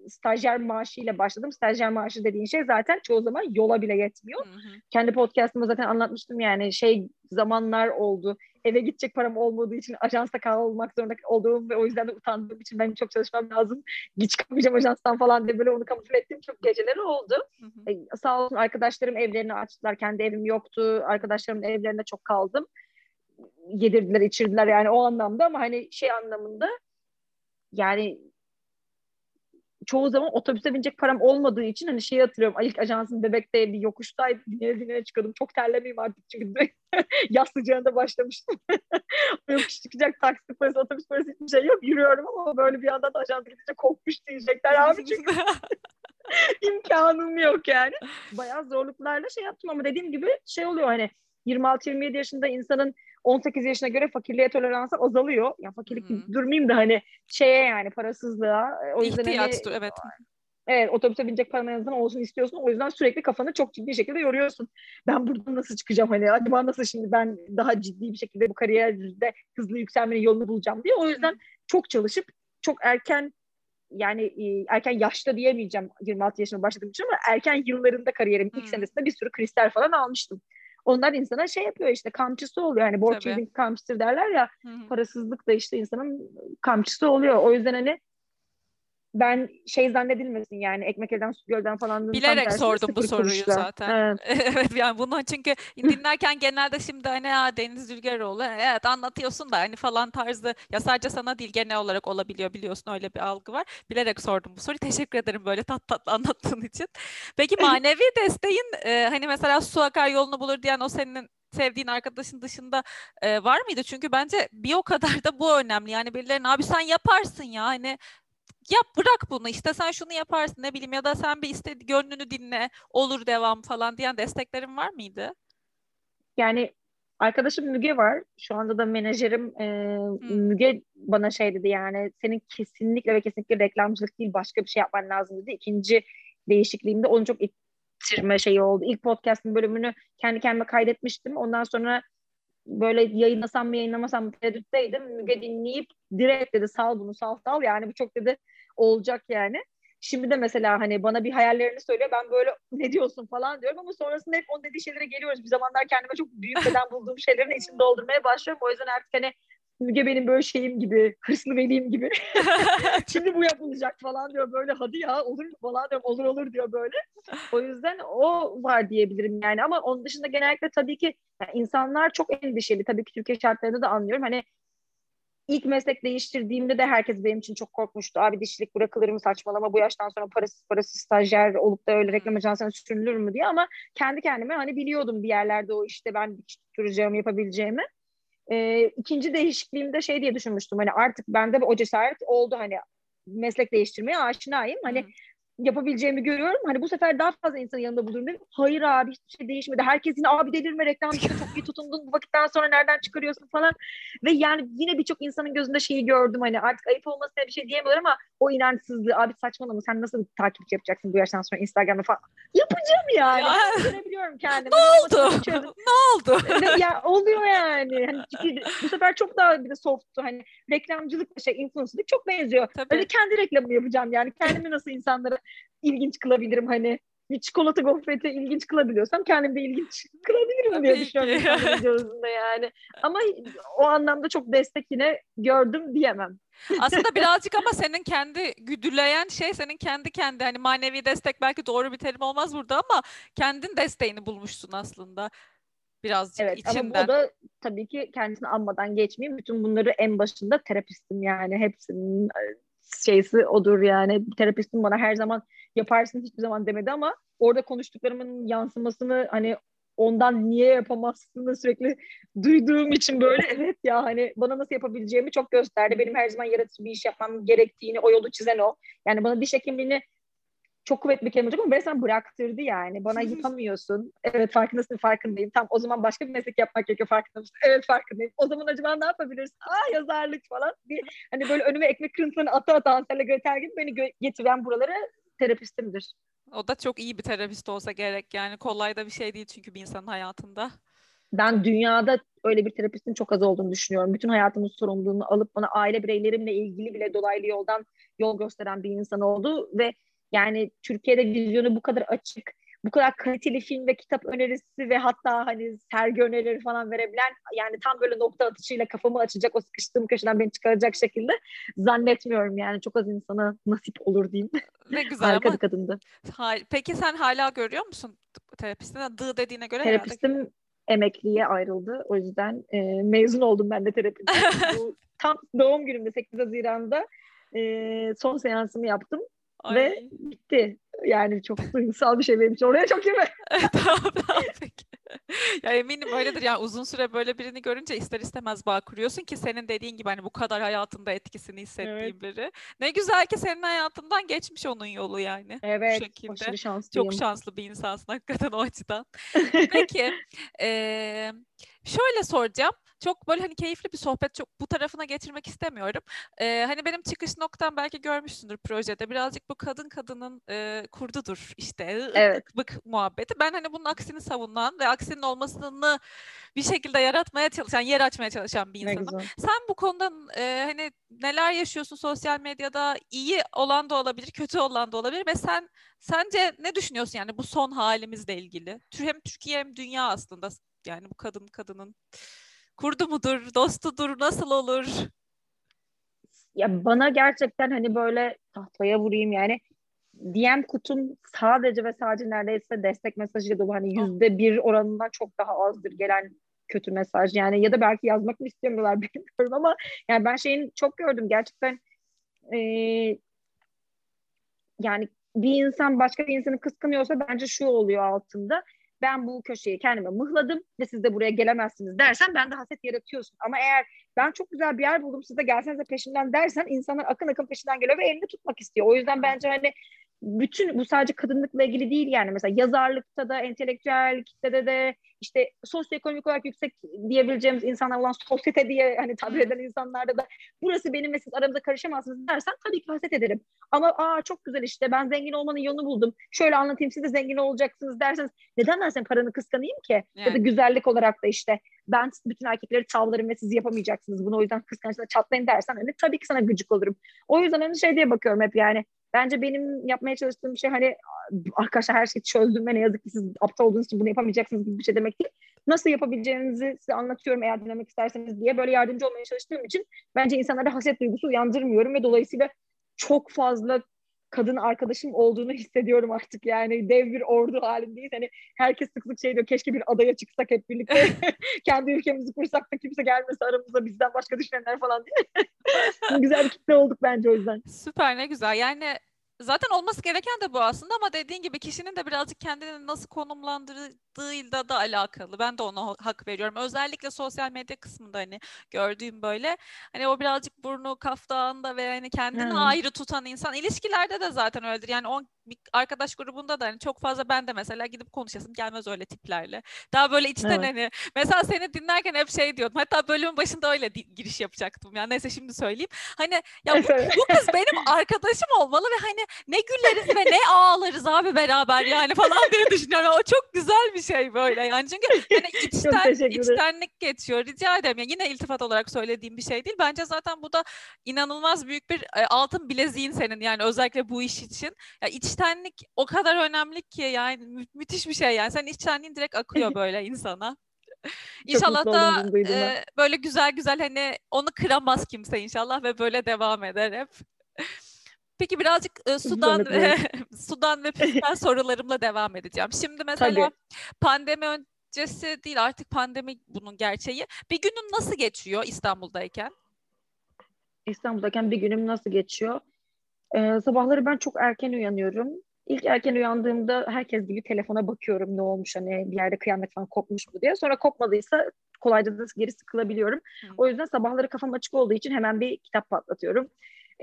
stajyer maaşıyla başladım. Stajyer maaşı dediğin şey zaten çoğu zaman yola bile yetmiyor. Hı hı. Kendi podcastımda zaten anlatmıştım yani şey zamanlar oldu. Eve gidecek param olmadığı için ajansta kalmak zorunda olduğum ve o yüzden de utandığım için ben çok çalışmam lazım. Hiç çıkamayacağım ajanstan falan diye böyle onu kamufle ettiğim çok geceleri oldu. Hı hı. Ee, sağ olsun arkadaşlarım evlerini açtılar. Kendi evim yoktu. Arkadaşlarımın evlerinde çok kaldım. Yedirdiler, içirdiler yani o anlamda ama hani şey anlamında yani çoğu zaman otobüse binecek param olmadığı için hani şeyi hatırlıyorum. İlk ajansın bebekte bir yokuştaydı. Dinleye dinleye çıkıyordum. Çok terlemeyeyim artık çünkü yaz sıcağında başlamıştım. yokuş çıkacak taksi parası, otobüs parası hiçbir şey yok. Yürüyorum ama böyle bir anda da ajans gidince kokmuş diyecekler abi çünkü imkanım yok yani. Bayağı zorluklarla şey yaptım ama dediğim gibi şey oluyor hani 26-27 yaşında insanın 18 yaşına göre fakirliğe toleransı azalıyor. Ya fakirlik Hı-hı. durmayayım da hani şeye yani parasızlığa. O yüzden hani, evet. Evet otobüse binecek paran en azından olsun istiyorsun. O yüzden sürekli kafanı çok ciddi şekilde yoruyorsun. Ben buradan nasıl çıkacağım hani acaba nasıl şimdi ben daha ciddi bir şekilde bu kariyerde hızlı yükselmenin yolunu bulacağım diye. O yüzden çok çalışıp çok erken yani e, erken yaşta diyemeyeceğim 26 yaşına başladığım için ama erken yıllarında kariyerimin ilk senesinde bir sürü kristal falan almıştım. Onlar insana şey yapıyor işte kamçısı oluyor. Hani borç yedin kamçısı derler ya. Hı-hı. Parasızlık da işte insanın kamçısı oluyor. O yüzden hani ben şey zannedilmesin yani ekmek elden su gölden falan. Bilerek sordum bu soruyu kuruşla. zaten. Evet. evet yani bunu çünkü dinlerken genelde şimdi hani ya Deniz Zülgeroğlu evet anlatıyorsun da hani falan tarzı ya sadece sana değil genel olarak olabiliyor biliyorsun öyle bir algı var. Bilerek sordum bu soruyu. Teşekkür ederim böyle tat tatlı anlattığın için. Peki manevi desteğin e, hani mesela su akar yolunu bulur diyen o senin sevdiğin arkadaşın dışında e, var mıydı? Çünkü bence bir o kadar da bu önemli. Yani birilerine abi sen yaparsın ya hani yap bırak bunu işte sen şunu yaparsın ne bileyim ya da sen bir istedi gönlünü dinle olur devam falan diyen desteklerin var mıydı? Yani arkadaşım Müge var. Şu anda da menajerim e, hmm. Müge bana şey dedi yani senin kesinlikle ve kesinlikle reklamcılık değil başka bir şey yapman lazım dedi. İkinci değişikliğimde onu çok ittirme şeyi oldu. İlk podcast'ın bölümünü kendi kendime kaydetmiştim. Ondan sonra böyle yayınlasam mı yayınlamasam mı tereddütteydim. Müge dinleyip direkt dedi sal bunu sal sal yani bu çok dedi olacak yani. Şimdi de mesela hani bana bir hayallerini söylüyor. Ben böyle ne diyorsun falan diyorum ama sonrasında hep onun dediği şeylere geliyoruz. Bir zamanlar kendime çok büyük beden bulduğum şeylerin içinde doldurmaya başlıyorum. O yüzden artık hani Müge benim böyle şeyim gibi, hırslı veliyim gibi. Şimdi bu yapılacak falan diyor böyle hadi ya olur mu falan diyorum olur olur diyor böyle. O yüzden o var diyebilirim yani ama onun dışında genellikle tabii ki yani insanlar çok endişeli. Tabii ki Türkiye şartlarında da anlıyorum. Hani ilk meslek değiştirdiğimde de herkes benim için çok korkmuştu. Abi dişilik bırakılır mı saçmalama bu yaştan sonra parasız parasız stajyer olup da öyle reklam ajansına sürünülür mü diye ama kendi kendime hani biliyordum bir yerlerde o işte ben dikiş tutturacağımı yapabileceğimi. E, ikinci değişikliğimde şey diye düşünmüştüm. Hani artık bende o cesaret oldu hani meslek değiştirmeye aşinayım. Hani hmm yapabileceğimi görüyorum. Hani bu sefer daha fazla insanın yanında bulurum dedim. Hayır abi hiçbir şey değişmedi. Herkes yine abi delirme reklam işte çok iyi tutundun bu vakitten sonra nereden çıkarıyorsun falan. Ve yani yine birçok insanın gözünde şeyi gördüm hani artık ayıp olmasına bir şey diyemiyorlar ama o inançsızlığı abi saçmalama sen nasıl takipçi yapacaksın bu yaştan sonra Instagram'da falan. Yapacağım yani. Ya. Görebiliyorum kendimi. Ne oldu? ne oldu? ya oluyor yani. Hani bu sefer çok daha bir de softtu. Hani reklamcılık şey influencerlık çok benziyor. Tabii. Öyle kendi reklamımı yapacağım yani. Kendimi nasıl insanlara ilginç kılabilirim hani bir çikolata gofreti ilginç kılabiliyorsam kendim de ilginç kılabilirim diye düşünüyorum gözünde yani. Ama o anlamda çok destek yine gördüm diyemem. Aslında birazcık ama senin kendi güdüleyen şey senin kendi kendi hani manevi destek belki doğru bir terim olmaz burada ama kendin desteğini bulmuşsun aslında birazcık evet, içinden. Ama bu da tabii ki kendisini anmadan geçmeyeyim. Bütün bunları en başında terapistim yani hepsinin şeysi odur yani. Terapistim bana her zaman yaparsın hiçbir zaman demedi ama orada konuştuklarımın yansımasını hani ondan niye yapamazsını sürekli duyduğum için böyle evet ya hani bana nasıl yapabileceğimi çok gösterdi. Benim her zaman yaratıcı bir iş yapmam gerektiğini o yolu çizen o. Yani bana diş hekimliğini çok kuvvetli bir kelime olacak ama resmen bıraktırdı yani. Bana yapamıyorsun. Evet farkındasın farkındayım. Tam o zaman başka bir meslek yapmak gerekiyor farkında mısın? Evet farkındayım. O zaman acaba ne yapabilirsin? Aa yazarlık falan. Bir, hani böyle önüme ekmek kırıntılarını ata ata Hansel Gretel gibi beni gö- getiren buralara terapistimdir. O da çok iyi bir terapist olsa gerek yani kolay da bir şey değil çünkü bir insanın hayatında. Ben dünyada öyle bir terapistin çok az olduğunu düşünüyorum. Bütün hayatımın sorumluluğunu alıp bana aile bireylerimle ilgili bile dolaylı yoldan yol gösteren bir insan oldu ve yani Türkiye'de vizyonu bu kadar açık, bu kadar kaliteli film ve kitap önerisi ve hatta hani sergi önerileri falan verebilen yani tam böyle nokta atışıyla kafamı açacak o sıkıştığım köşeden beni çıkaracak şekilde zannetmiyorum yani çok az insana nasip olur diyeyim. Ne güzel Harika ama. bir kadındı. Peki sen hala görüyor musun terapistine? Dı dediğine göre Terapistim herhalde. emekliye ayrıldı. O yüzden e, mezun oldum ben de terapiden. Tam doğum günümde 8 Haziran'da e, son seansımı yaptım. Ay. Ve bitti. Yani çok duygusal bir şey benim için. Oraya çok girme. tamam tamam peki. ya eminim öyledir. Yani uzun süre böyle birini görünce ister istemez bağ kuruyorsun ki senin dediğin gibi hani bu kadar hayatında etkisini hissettiğin evet. biri. Ne güzel ki senin hayatından geçmiş onun yolu yani. Evet. Bu şekilde. aşırı şanslıyım. Çok şanslı bir insansın hakikaten o açıdan. peki. E, şöyle soracağım çok böyle hani keyifli bir sohbet çok bu tarafına getirmek istemiyorum. Ee, hani benim çıkış noktam belki görmüşsündür projede birazcık bu kadın kadının e, kurdudur işte evet. bık muhabbeti. Ben hani bunun aksini savunan ve aksinin olmasını bir şekilde yaratmaya çalışan, yer açmaya çalışan bir insanım. Sen bu konuda e, hani neler yaşıyorsun sosyal medyada? iyi olan da olabilir, kötü olan da olabilir ve sen sence ne düşünüyorsun yani bu son halimizle ilgili? Hem Türkiye hem dünya aslında yani bu kadın kadının kurdu mudur, dostudur, nasıl olur? Ya bana gerçekten hani böyle tahtaya vurayım yani DM kutum sadece ve sadece neredeyse destek mesajı dolu. Hani yüzde bir oranından çok daha azdır gelen kötü mesaj. Yani ya da belki yazmak mı istemiyorlar bilmiyorum ama yani ben şeyin çok gördüm gerçekten e, yani bir insan başka bir insanı kıskanıyorsa bence şu oluyor altında ben bu köşeyi kendime mıhladım ve siz de buraya gelemezsiniz dersen ben de haset yaratıyorsun. Ama eğer ben çok güzel bir yer buldum siz de gelsenize peşinden dersen insanlar akın akın peşinden geliyor ve elini tutmak istiyor. O yüzden bence hani bütün bu sadece kadınlıkla ilgili değil yani mesela yazarlıkta da entelektüel kitlede de işte sosyoekonomik olarak yüksek diyebileceğimiz insanlar olan sosyete diye hani tabir eden insanlarda da burası benim ve siz aramızda karışamazsınız dersen tabii ki haset ederim. Ama aa çok güzel işte ben zengin olmanın yolunu buldum. Şöyle anlatayım siz de zengin olacaksınız derseniz neden ben senin paranı kıskanayım ki? Yani. Ya da güzellik olarak da işte ben bütün erkekleri tavlarım ve siz yapamayacaksınız bunu o yüzden kıskançlıkla çatlayın dersen hani tabii ki sana gıcık olurum. O yüzden hani şey diye bakıyorum hep yani Bence benim yapmaya çalıştığım şey hani arkadaşlar her şeyi çözdüm ve ne yazık ki siz aptal olduğunuz için bunu yapamayacaksınız gibi bir şey demek değil. Nasıl yapabileceğinizi size anlatıyorum eğer dinlemek isterseniz diye böyle yardımcı olmaya çalıştığım için bence insanlara haset duygusu uyandırmıyorum ve dolayısıyla çok fazla kadın arkadaşım olduğunu hissediyorum artık yani dev bir ordu halindeyiz. Hani herkes sık sık şey diyor keşke bir adaya çıksak hep birlikte kendi ülkemizi kursak da kimse gelmese aramızda bizden başka düşünenler falan diye. Güzel bir kitle olduk bence o yüzden. Süper ne güzel yani zaten olması gereken de bu aslında ama dediğin gibi kişinin de birazcık kendini nasıl konumlandırdığıyla da alakalı. Ben de ona hak veriyorum. Özellikle sosyal medya kısmında hani gördüğüm böyle hani o birazcık burnu kaftağında ve hani kendini hmm. ayrı tutan insan ilişkilerde de zaten öyledir. Yani o bir arkadaş grubunda da hani çok fazla ben de mesela gidip konuşasım gelmez öyle tiplerle. Daha böyle içten evet. hani mesela seni dinlerken hep şey diyordum. Hatta bölümün başında öyle giriş yapacaktım. Yani neyse şimdi söyleyeyim. Hani ya bu, bu kız benim arkadaşım olmalı ve hani ne güleriz ve ne ağlarız abi beraber yani falan diye düşünüyorum. O çok güzel bir şey böyle yani. Çünkü hani içten, içtenlik geçiyor. Rica ederim. Yani yine iltifat olarak söylediğim bir şey değil. Bence zaten bu da inanılmaz büyük bir e, altın bileziğin senin yani özellikle bu iş için. Ya iç içtenlik o kadar önemli ki yani mü- müthiş bir şey yani. Sen içtenliğin direkt akıyor böyle insana. İnşallah da e, böyle güzel güzel hani onu kıramaz kimse inşallah ve böyle devam eder hep. Peki birazcık e, Sudan ve Sudan ve Püs'ten sorularımla devam edeceğim. Şimdi mesela Tabii. pandemi öncesi değil artık pandemi bunun gerçeği. Bir günün nasıl geçiyor İstanbul'dayken? İstanbul'dayken bir günüm nasıl geçiyor? Ee, sabahları ben çok erken uyanıyorum. İlk erken uyandığımda herkes gibi telefona bakıyorum ne olmuş hani bir yerde kıyamet falan kopmuş mu diye. Sonra kopmadıysa kolayca da geri sıkılabiliyorum. Hı. O yüzden sabahları kafam açık olduğu için hemen bir kitap patlatıyorum.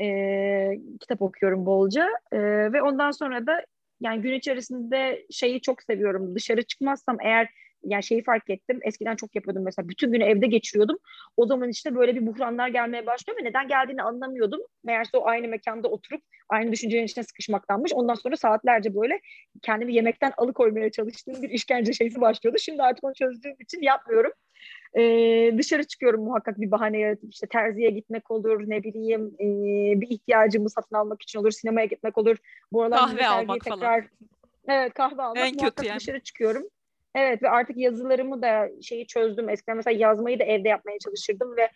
Ee, kitap okuyorum bolca ee, ve ondan sonra da yani gün içerisinde şeyi çok seviyorum. Dışarı çıkmazsam eğer yani şeyi fark ettim. Eskiden çok yapıyordum mesela. Bütün günü evde geçiriyordum. O zaman işte böyle bir buhranlar gelmeye başlıyor ve neden geldiğini anlamıyordum. Meğerse o aynı mekanda oturup aynı düşüncelerin içine sıkışmaktanmış. Ondan sonra saatlerce böyle kendimi yemekten alıkoymaya çalıştığım bir işkence şeysi başlıyordu. Şimdi artık onu çözdüğüm için yapmıyorum. Ee, dışarı çıkıyorum muhakkak bir bahane yaratıp işte terziye gitmek olur ne bileyim e, bir ihtiyacımı satın almak için olur sinemaya gitmek olur. Bu aralar kahve almak tekrar, falan. Evet kahve almak en muhakkak kötü yani. dışarı çıkıyorum. Evet ve artık yazılarımı da şeyi çözdüm. Eskiden mesela yazmayı da evde yapmaya çalışırdım ve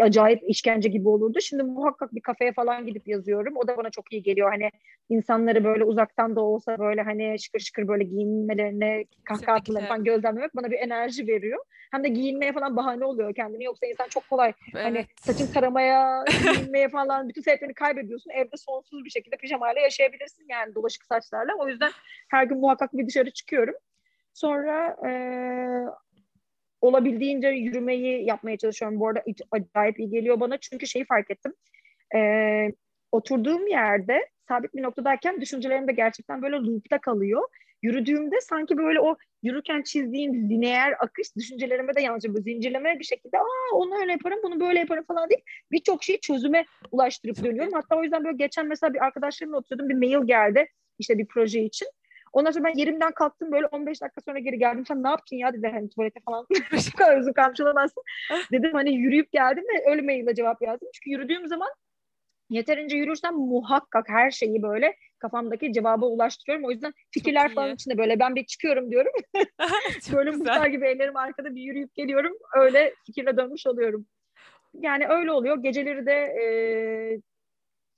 acayip işkence gibi olurdu. Şimdi muhakkak bir kafeye falan gidip yazıyorum. O da bana çok iyi geliyor. Hani insanları böyle uzaktan da olsa böyle hani şıkır şıkır böyle giyinmelerine, kahkaha atmalarına falan gözlemlemek bana bir enerji veriyor. Hem de giyinmeye falan bahane oluyor kendini. Yoksa insan çok kolay hani evet. hani saçın taramaya, giyinmeye falan bütün sebeplerini kaybediyorsun. Evde sonsuz bir şekilde pijamayla yaşayabilirsin yani dolaşık saçlarla. O yüzden her gün muhakkak bir dışarı çıkıyorum. Sonra e, olabildiğince yürümeyi yapmaya çalışıyorum. Bu arada acayip iyi geliyor bana. Çünkü şeyi fark ettim. E, oturduğum yerde sabit bir noktadayken düşüncelerim de gerçekten böyle loop'ta kalıyor. Yürüdüğümde sanki böyle o yürürken çizdiğim lineer akış düşüncelerime de yansıyor. Böyle zincirleme bir şekilde aa onu öyle yaparım bunu böyle yaparım falan değil. Birçok şeyi çözüme ulaştırıp dönüyorum. Hatta o yüzden böyle geçen mesela bir arkadaşlarımla oturuyordum bir mail geldi işte bir proje için. Ondan sonra ben yerimden kalktım böyle 15 dakika sonra geri geldim. Sen ne yaptın ya dedi hani tuvalete falan. Şu kadar uzun kalmış olamazsın. Dedim hani yürüyüp geldim ve öyle maille cevap yazdım. Çünkü yürüdüğüm zaman yeterince yürürsem muhakkak her şeyi böyle kafamdaki cevaba ulaştırıyorum. O yüzden fikirler falan içinde böyle ben bir çıkıyorum diyorum. böyle muhtar gibi ellerim arkada bir yürüyüp geliyorum. Öyle fikirle dönmüş oluyorum. Yani öyle oluyor. Geceleri de e,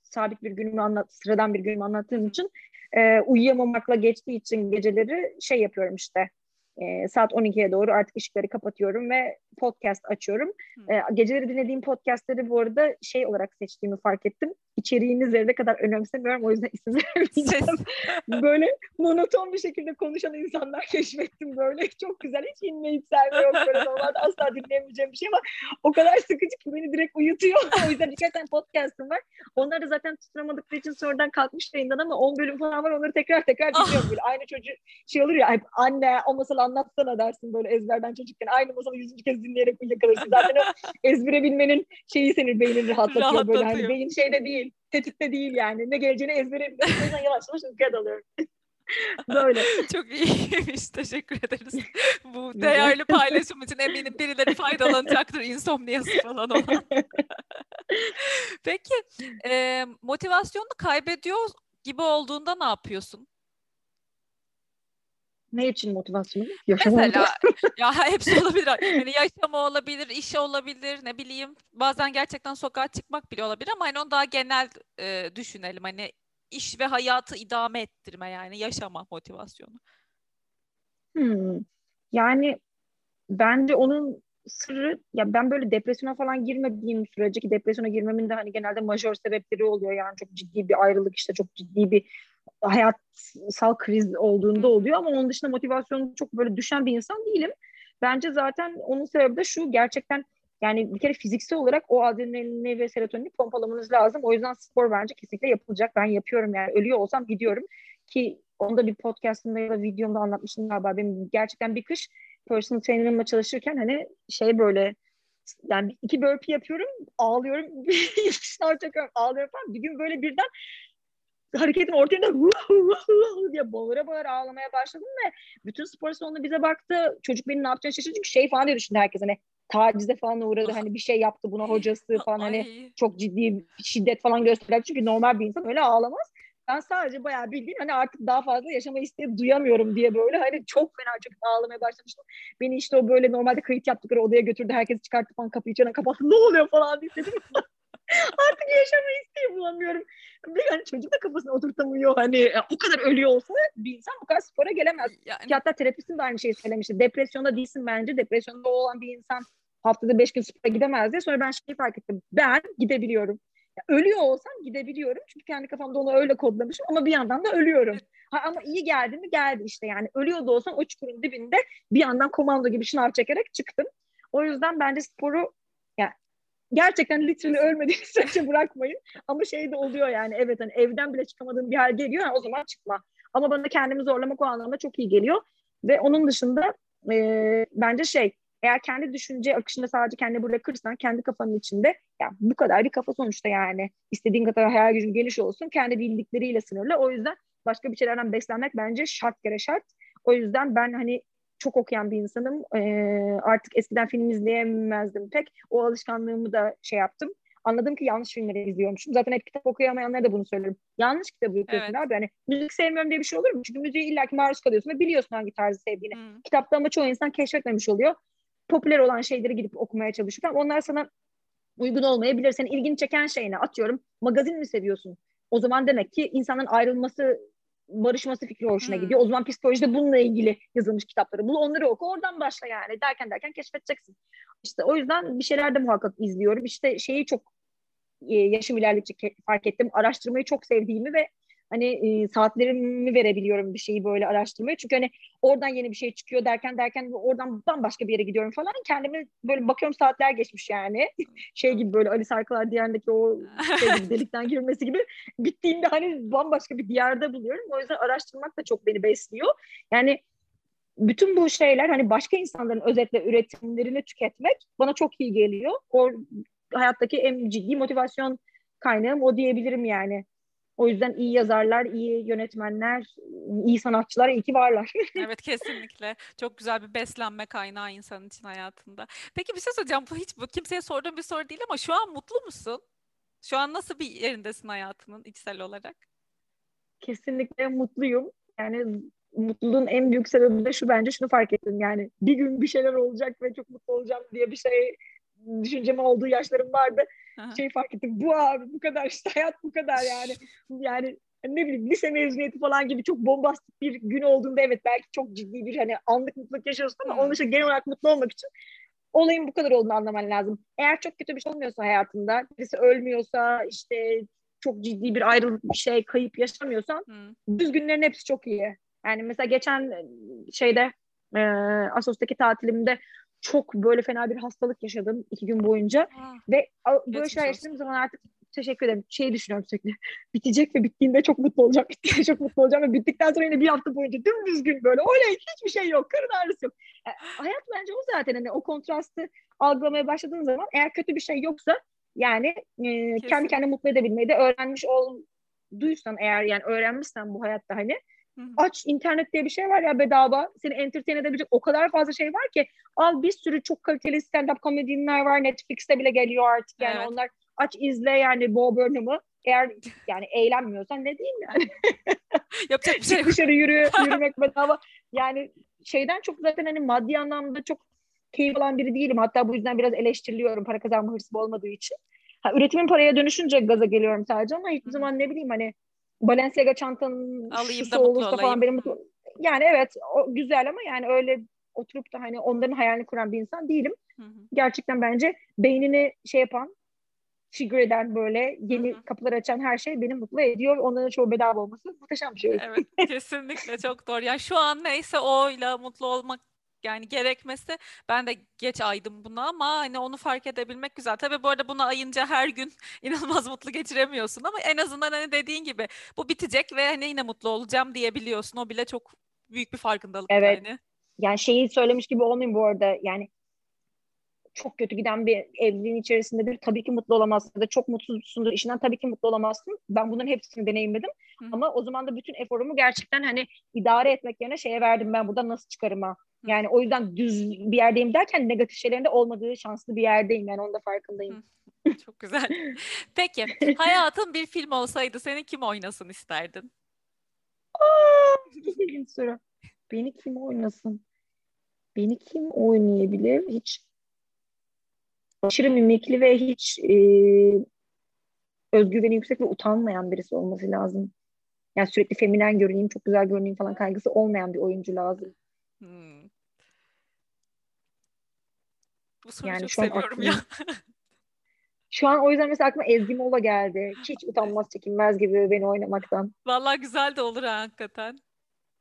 sabit bir günümü anlat, sıradan bir günümü anlattığım için e, uyuyamamakla geçtiği için geceleri şey yapıyorum işte. E, saat 12'ye doğru artık ışıkları kapatıyorum ve podcast açıyorum. E, geceleri dinlediğim podcastleri bu arada şey olarak seçtiğimi fark ettim. İçeriğini zerre kadar önemsemiyorum. O yüzden isim vermeyeceğim. böyle monoton bir şekilde konuşan insanlar keşfettim böyle. Çok güzel. Hiç inme yükselme yok. Böyle normalde asla dinleyemeyeceğim bir şey ama o kadar sıkıcı ki beni direkt uyutuyor. o yüzden birkaç tane podcastım var. Onları da zaten tutturamadıkları için sonradan kalkmış yayından ama 10 bölüm falan var. Onları tekrar tekrar dinliyorum. Böyle aynı çocuk şey olur ya anne o masal anlatsana dersin böyle ezberden çocukken. Aynı masalı yüzüncü kez dinleyerek uyuyakalırsın. Zaten o ezbere bilmenin şeyi senin beynini rahatlatıyor. rahatlatıyor. Böyle. Hani beyin şeyde değil, tetikte değil yani. Ne geleceğini ezbere biliyorsun. O yüzden yavaş yavaş uykuya dalıyorum. Böyle. Çok iyiymiş. Teşekkür ederiz. Bu değerli paylaşım için eminim birileri faydalanacaktır insomniyası falan olan. Peki e, motivasyonunu kaybediyor gibi olduğunda ne yapıyorsun? Ne için motivasyon? Yaşam Mesela ya hepsi olabilir. Yani yaşama olabilir, işe olabilir, ne bileyim. Bazen gerçekten sokağa çıkmak bile olabilir ama hani onu daha genel e, düşünelim. Hani iş ve hayatı idame ettirme yani yaşama motivasyonu. Hmm. Yani bence onun sırrı ya ben böyle depresyona falan girmediğim sürece ki depresyona girmemin de hani genelde majör sebepleri oluyor yani çok ciddi bir ayrılık işte çok ciddi bir hayatsal kriz olduğunda oluyor ama onun dışında motivasyonu çok böyle düşen bir insan değilim. Bence zaten onun sebebi de şu gerçekten yani bir kere fiziksel olarak o adrenalini ve serotonini pompalamanız lazım. O yüzden spor bence kesinlikle yapılacak. Ben yapıyorum yani ölüyor olsam gidiyorum ki onu da bir podcastımda ya da videomda anlatmıştım galiba. Benim gerçekten bir kış personal trainer'ımla çalışırken hani şey böyle yani iki burpee yapıyorum, ağlıyorum, sınav çekiyorum, ağlıyorum falan. Bir gün böyle birden hareketin ortasında diye bağıra bağıra ağlamaya başladım ve bütün spor salonu bize baktı. Çocuk benim ne yapacağını şaşırdı çünkü şey falan diye düşündü herkes hani tacize falan uğradı hani bir şey yaptı buna hocası falan hani çok ciddi şiddet falan gösterdi çünkü normal bir insan öyle ağlamaz. Ben sadece bayağı bildiğin hani artık daha fazla yaşama isteği duyamıyorum diye böyle hani çok fena çok ağlamaya başlamıştım. Beni işte o böyle normalde kayıt yaptıkları odaya götürdü. Herkes çıkarttı falan kapıyı içine kapattı. Ne oluyor falan diye dedim. artık yaşama isteği bulamıyorum. Bir hani çocuk da kafasına oturtamıyor. Hani e, o kadar ölüyor olsa bir insan bu kadar spora gelemez. Yani... Ki hatta terapistin de aynı şeyi söylemişti. Depresyonda değilsin bence. Depresyonda olan bir insan haftada beş gün spora gidemez diye. Sonra ben şeyi fark ettim. Ben gidebiliyorum. Ölüyor olsam gidebiliyorum. Çünkü kendi kafamda onu öyle kodlamışım ama bir yandan da ölüyorum. Ha, ama iyi geldi mi geldi işte yani. Ölüyor da olsam o çukurun dibinde bir yandan komando gibi şınav çekerek çıktım. O yüzden bence sporu yani gerçekten literally ölmediğiniz sürece bırakmayın. Ama şey de oluyor yani evet hani evden bile çıkamadığım bir hal geliyor. Yani o zaman çıkma. Ama bana kendimi zorlamak o anlamda çok iyi geliyor. Ve onun dışında e, bence şey eğer kendi düşünce akışında sadece kendi bırakırsan kendi kafanın içinde ya bu kadar bir kafa sonuçta yani istediğin kadar hayal gücün geniş olsun kendi bildikleriyle sınırlı. O yüzden başka bir şeylerden beslenmek bence şart kere şart. O yüzden ben hani çok okuyan bir insanım. Ee, artık eskiden film izleyemezdim pek. O alışkanlığımı da şey yaptım. Anladım ki yanlış filmleri izliyormuşum. Zaten hep kitap okuyamayanlara da bunu söylerim. Yanlış kitabı okuyorsun evet. abi. Hani müzik sevmiyorum diye bir şey olur mu? Çünkü müziği illaki maruz kalıyorsun ve biliyorsun hangi tarzı sevdiğini. Hmm. Kitapta ama çoğu insan keşfetmemiş oluyor popüler olan şeyleri gidip okumaya çalışırken onlar sana uygun olmayabilir. Senin ilgini çeken şey ne? Atıyorum magazin mi seviyorsun? O zaman demek ki insanın ayrılması, barışması fikri hoşuna hmm. gidiyor. O zaman psikolojide bununla ilgili yazılmış kitapları bul, onları oku, oradan başla yani. Derken derken keşfedeceksin. İşte o yüzden bir şeyler de muhakkak izliyorum. İşte şeyi çok e, yaşım ilerledikçe fark ettim. Araştırmayı çok sevdiğimi ve hani e, saatlerimi verebiliyorum bir şeyi böyle araştırmaya. Çünkü hani oradan yeni bir şey çıkıyor derken derken oradan bambaşka bir yere gidiyorum falan. Kendimi böyle bakıyorum saatler geçmiş yani. şey gibi böyle Ali Sarkılar diyarındaki o şey gibi delikten girmesi gibi. Bittiğinde hani bambaşka bir diyarda buluyorum. O yüzden araştırmak da çok beni besliyor. Yani bütün bu şeyler hani başka insanların özetle üretimlerini tüketmek bana çok iyi geliyor. O hayattaki en ciddi motivasyon kaynağım o diyebilirim yani. O yüzden iyi yazarlar, iyi yönetmenler, iyi sanatçılar iyi ki varlar. evet kesinlikle. Çok güzel bir beslenme kaynağı insan için hayatında. Peki bir şey soracağım. Bu hiç bu kimseye sorduğum bir soru değil ama şu an mutlu musun? Şu an nasıl bir yerindesin hayatının içsel olarak? Kesinlikle mutluyum. Yani mutluluğun en büyük sebebi de şu bence şunu fark ettim. Yani bir gün bir şeyler olacak ve çok mutlu olacağım diye bir şey düşüncem olduğu yaşlarım vardı. Aha. Şey fark ettim. Bu abi bu kadar işte hayat bu kadar yani. Yani ne bileyim lise mezuniyeti falan gibi çok bombastik bir gün olduğunda evet belki çok ciddi bir hani anlık mutluluk yaşıyorsun ama hmm. onun için genel olarak mutlu olmak için olayın bu kadar olduğunu anlaman lazım. Eğer çok kötü bir şey olmuyorsa hayatında, birisi ölmüyorsa işte çok ciddi bir ayrılık bir şey, kayıp yaşamıyorsan hmm. düz günlerin hepsi çok iyi. Yani mesela geçen şeyde e, Asos'taki tatilimde çok böyle fena bir hastalık yaşadım iki gün boyunca. Aa, ve böyle şeyler yaşadığım zaman artık teşekkür ederim. Şeyi düşünüyorum sürekli. Bitecek ve bittiğinde çok mutlu olacağım. Bittiğinde çok mutlu olacağım ve bittikten sonra yine bir hafta boyunca dümdüz gün böyle. Oley hiçbir şey yok. Karın ağrısı yok. Yani, e, hayat bence o zaten hani o kontrastı algılamaya başladığın zaman eğer kötü bir şey yoksa yani e, kendi kendini mutlu edebilmeyi de öğrenmiş olduysan eğer yani öğrenmişsen bu hayatta hani Aç internet diye bir şey var ya bedava. Seni entertain edebilecek o kadar fazla şey var ki. Al bir sürü çok kaliteli stand-up komedyenler var. Netflix'te bile geliyor artık yani. Evet. Onlar aç izle yani Bo Burnham'ı. Eğer yani eğlenmiyorsan ne diyeyim yani. Yapacak bir şey yok. Dışarı yürü, yürümek bedava. Yani şeyden çok zaten hani maddi anlamda çok keyif alan biri değilim. Hatta bu yüzden biraz eleştiriliyorum para kazanma hırsı olmadığı için. Ha, üretimin paraya dönüşünce gaza geliyorum sadece ama hiçbir zaman ne bileyim hani Balenciaga çantanın Alayım şusu olursa olayım. falan benim mutlu... Yani evet o güzel ama yani öyle oturup da hani onların hayalini kuran bir insan değilim. Hı hı. Gerçekten bence beynini şey yapan, figür eden böyle yeni hı hı. kapılar açan her şey beni mutlu ediyor. Onların çoğu bedava olması muhteşem bir şey. Evet kesinlikle çok doğru. Yani şu an neyse oyla mutlu olmak yani gerekmesi ben de geç aydım buna ama hani onu fark edebilmek güzel. Tabii bu arada buna ayınca her gün inanılmaz mutlu geçiremiyorsun ama en azından hani dediğin gibi bu bitecek ve hani yine mutlu olacağım diyebiliyorsun. O bile çok büyük bir farkındalık evet. yani. Yani şeyi söylemiş gibi olmayayım bu arada. Yani çok kötü giden bir evliliğin içerisindedir. Tabii ki mutlu olamazsın da çok mutsuzsundur işinden tabii ki mutlu olamazsın. Ben bunların hepsini deneyimledim. Hı. Ama o zaman da bütün eforumu gerçekten hani idare etmek yerine şeye verdim ben burada nasıl çıkarıma. Yani o yüzden düz bir yerdeyim derken negatif şeylerin de olmadığı şanslı bir yerdeyim yani onun da farkındayım. Çok güzel. Peki hayatın bir film olsaydı seni kim oynasın isterdin? Aa, soru. Beni kim oynasın? Beni kim oynayabilir? Hiç aşırı mimikli ve hiç e, özgüveni yüksek ve utanmayan birisi olması lazım. Yani sürekli feminen görüneyim, çok güzel görüneyim falan kaygısı olmayan bir oyuncu lazım. Hmm. Bu soruyu yani çok seviyorum aklıma, ya. şu an o yüzden mesela aklıma Ezgi Mola geldi. Hiç utanmaz çekinmez gibi beni oynamaktan. Vallahi güzel de olur ha, hakikaten.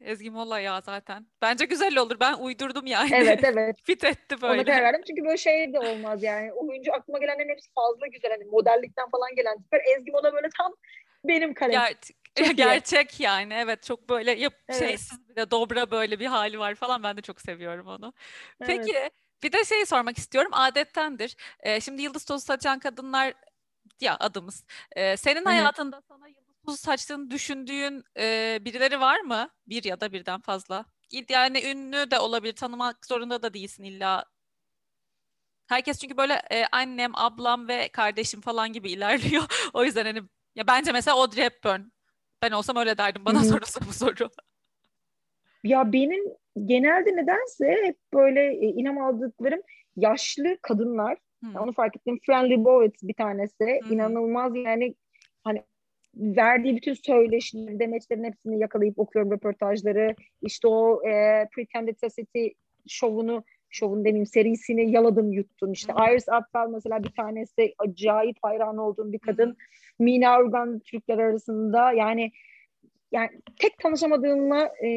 Ezgi Mola ya zaten. Bence güzel olur. Ben uydurdum yani. Evet evet. Fit etti böyle. Ona karar verdim. Çünkü böyle şey de olmaz yani. Oyuncu aklıma gelenlerin hepsi fazla güzel. Hani modellikten falan gelen tipler. Ezgi Mola böyle tam benim kalem. Ger- gerçek iyi. yani. Evet çok böyle yap evet. şeysiz bir de dobra böyle bir hali var falan. Ben de çok seviyorum onu. Peki evet. Bir de şey sormak istiyorum. Adettendir. Ee, şimdi yıldız tozu saçan kadınlar ya adımız. Ee, senin Hı-hı. hayatında sana yıldız tozu saçtığını düşündüğün e, birileri var mı? Bir ya da birden fazla. Yani ünlü de olabilir. Tanımak zorunda da değilsin illa. Herkes çünkü böyle e, annem, ablam ve kardeşim falan gibi ilerliyor. o yüzden hani ya bence mesela Audrey Hepburn. Ben olsam öyle derdim. Bana sorulsa bu soru. Ya benim genelde nedense hep böyle e, inam aldıklarım yaşlı kadınlar. Hmm. Onu fark ettim. Friendly Bowett bir tanesi. Hmm. İnanılmaz yani hani verdiği bütün söyleşileri, demeçlerin hepsini yakalayıp okuyorum röportajları. İşte o e, Pretended City şovunu, şovun demeyeyim serisini yaladım yuttum. İşte hmm. Iris Apfel mesela bir tanesi acayip hayran olduğum bir kadın. Hmm. Mina Urgan Türkler arasında yani yani tek tanışamadığımla e,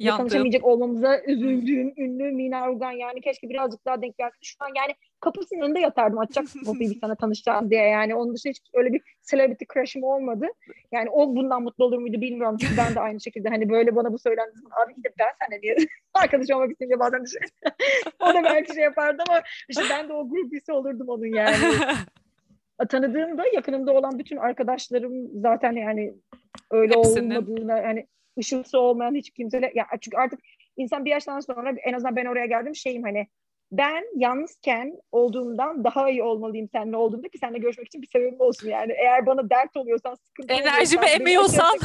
Yandım. tanışamayacak olmamıza üzüldüğüm ünlü Mina Urgan yani keşke birazcık daha denk gelse. Şu an yani kapısının önünde yatardım açacak kapıyı bir sana tanışacağız diye yani onun dışında hiç öyle bir celebrity crush'ım olmadı. Yani o bundan mutlu olur muydu bilmiyorum çünkü ben de aynı şekilde hani böyle bana bu söylendi abi gidip ben seninle diye arkadaş olmak isteyince bazen düşün. o da belki şey yapardı ama işte ben de o grup üyesi olurdum onun yani. Tanıdığımda yakınımda olan bütün arkadaşlarım zaten yani öyle Hepsinin. olmadığına yani ışıltısı olmayan hiç kimseyle ya çünkü artık insan bir yaştan sonra en azından ben oraya geldim şeyim hani ben yalnızken olduğumdan daha iyi olmalıyım seninle olduğumda ki seninle görüşmek için bir sebebim olsun yani. Eğer bana dert oluyorsan, sıkıntı Enerjimi emiyorsan.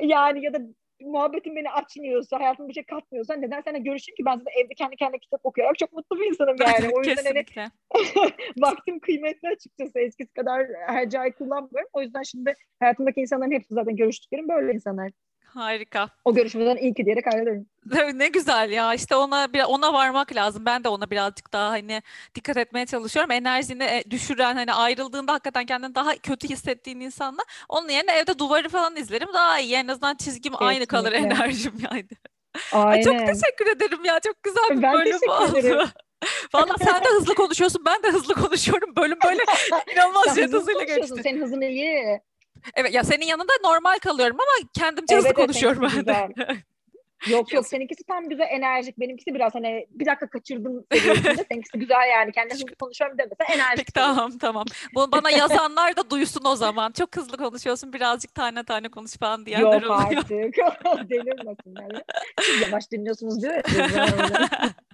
Yani ya da muhabbetin beni açmıyorsa, hayatıma bir şey katmıyorsa neden seninle görüşeyim ki ben zaten evde kendi kendine kitap okuyarak çok mutlu bir insanım yani. O yüzden hani vaktim kıymetli açıkçası eskisi kadar hercai kullanmıyorum. O yüzden şimdi hayatımdaki insanların hepsi zaten görüştüklerim böyle insanlar. Harika. O görüşmeden iyi ki diyerek hallederim. Ne güzel ya işte ona ona varmak lazım. Ben de ona birazcık daha hani dikkat etmeye çalışıyorum. Enerjini e, düşüren hani ayrıldığında hakikaten kendini daha kötü hissettiğin insanla onun yerine evde duvarı falan izlerim daha iyi. En azından çizgim Kesinlikle. aynı kalır enerjim yani. Aynen. Ay çok teşekkür ederim ya. Çok güzel bir ben bölüm oldu. Valla sen de hızlı konuşuyorsun. Ben de hızlı konuşuyorum. Bölüm böyle inanılmaz jet hızıyla geçti. Senin hızın iyi. Evet ya senin yanında normal kalıyorum ama kendimce evet, hızlı evet, konuşuyorum ben de. Yok yok seninkisi tam güzel enerjik. Benimkisi biraz hani bir dakika kaçırdım seninkisi güzel yani. Kendine hızlı konuşuyorum demesen enerjik. Peki, tamam tamam. Bu bana yazanlar da duysun o zaman. Çok hızlı konuşuyorsun. Birazcık tane tane konuş falan diyenler yok oluyor. Yok artık. Delirmesinler. Yavaş dinliyorsunuz diyor ya.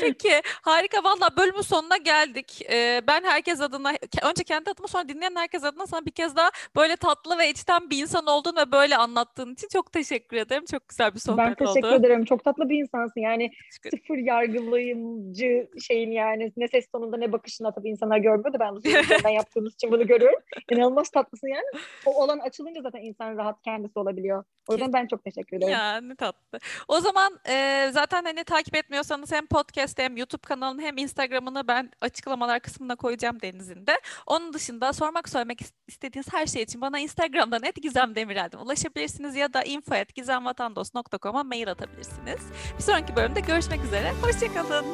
Peki harika valla bölümün sonuna geldik. Ee, ben herkes adına önce kendi adıma sonra dinleyen herkes adına sana bir kez daha böyle tatlı ve içten bir insan oldun ve böyle anlattığın için çok teşekkür ederim. Çok güzel bir sohbet oldu. Ben teşekkür oldu. ederim. Çok tatlı bir insansın. Yani sıfır yargılayımcı şeyin yani ne ses tonunda ne bakışında tabii insanlar görmüyor da ben bu yaptığımız için bunu görüyorum. İnanılmaz tatlısın yani. O olan açılınca zaten insan rahat kendisi olabiliyor. O yüzden ben çok teşekkür ederim. Ya ne tatlı. O zaman e, zaten hani takip etmiyorsanız hem podcast podcast'te hem YouTube kanalını hem Instagram'ını ben açıklamalar kısmına koyacağım Deniz'in de. Onun dışında sormak söylemek istediğiniz her şey için bana Instagram'dan @gizemdemirel'den ulaşabilirsiniz ya da info@gizemvatandos.com'a mail atabilirsiniz. Bir sonraki bölümde görüşmek üzere. Hoşçakalın.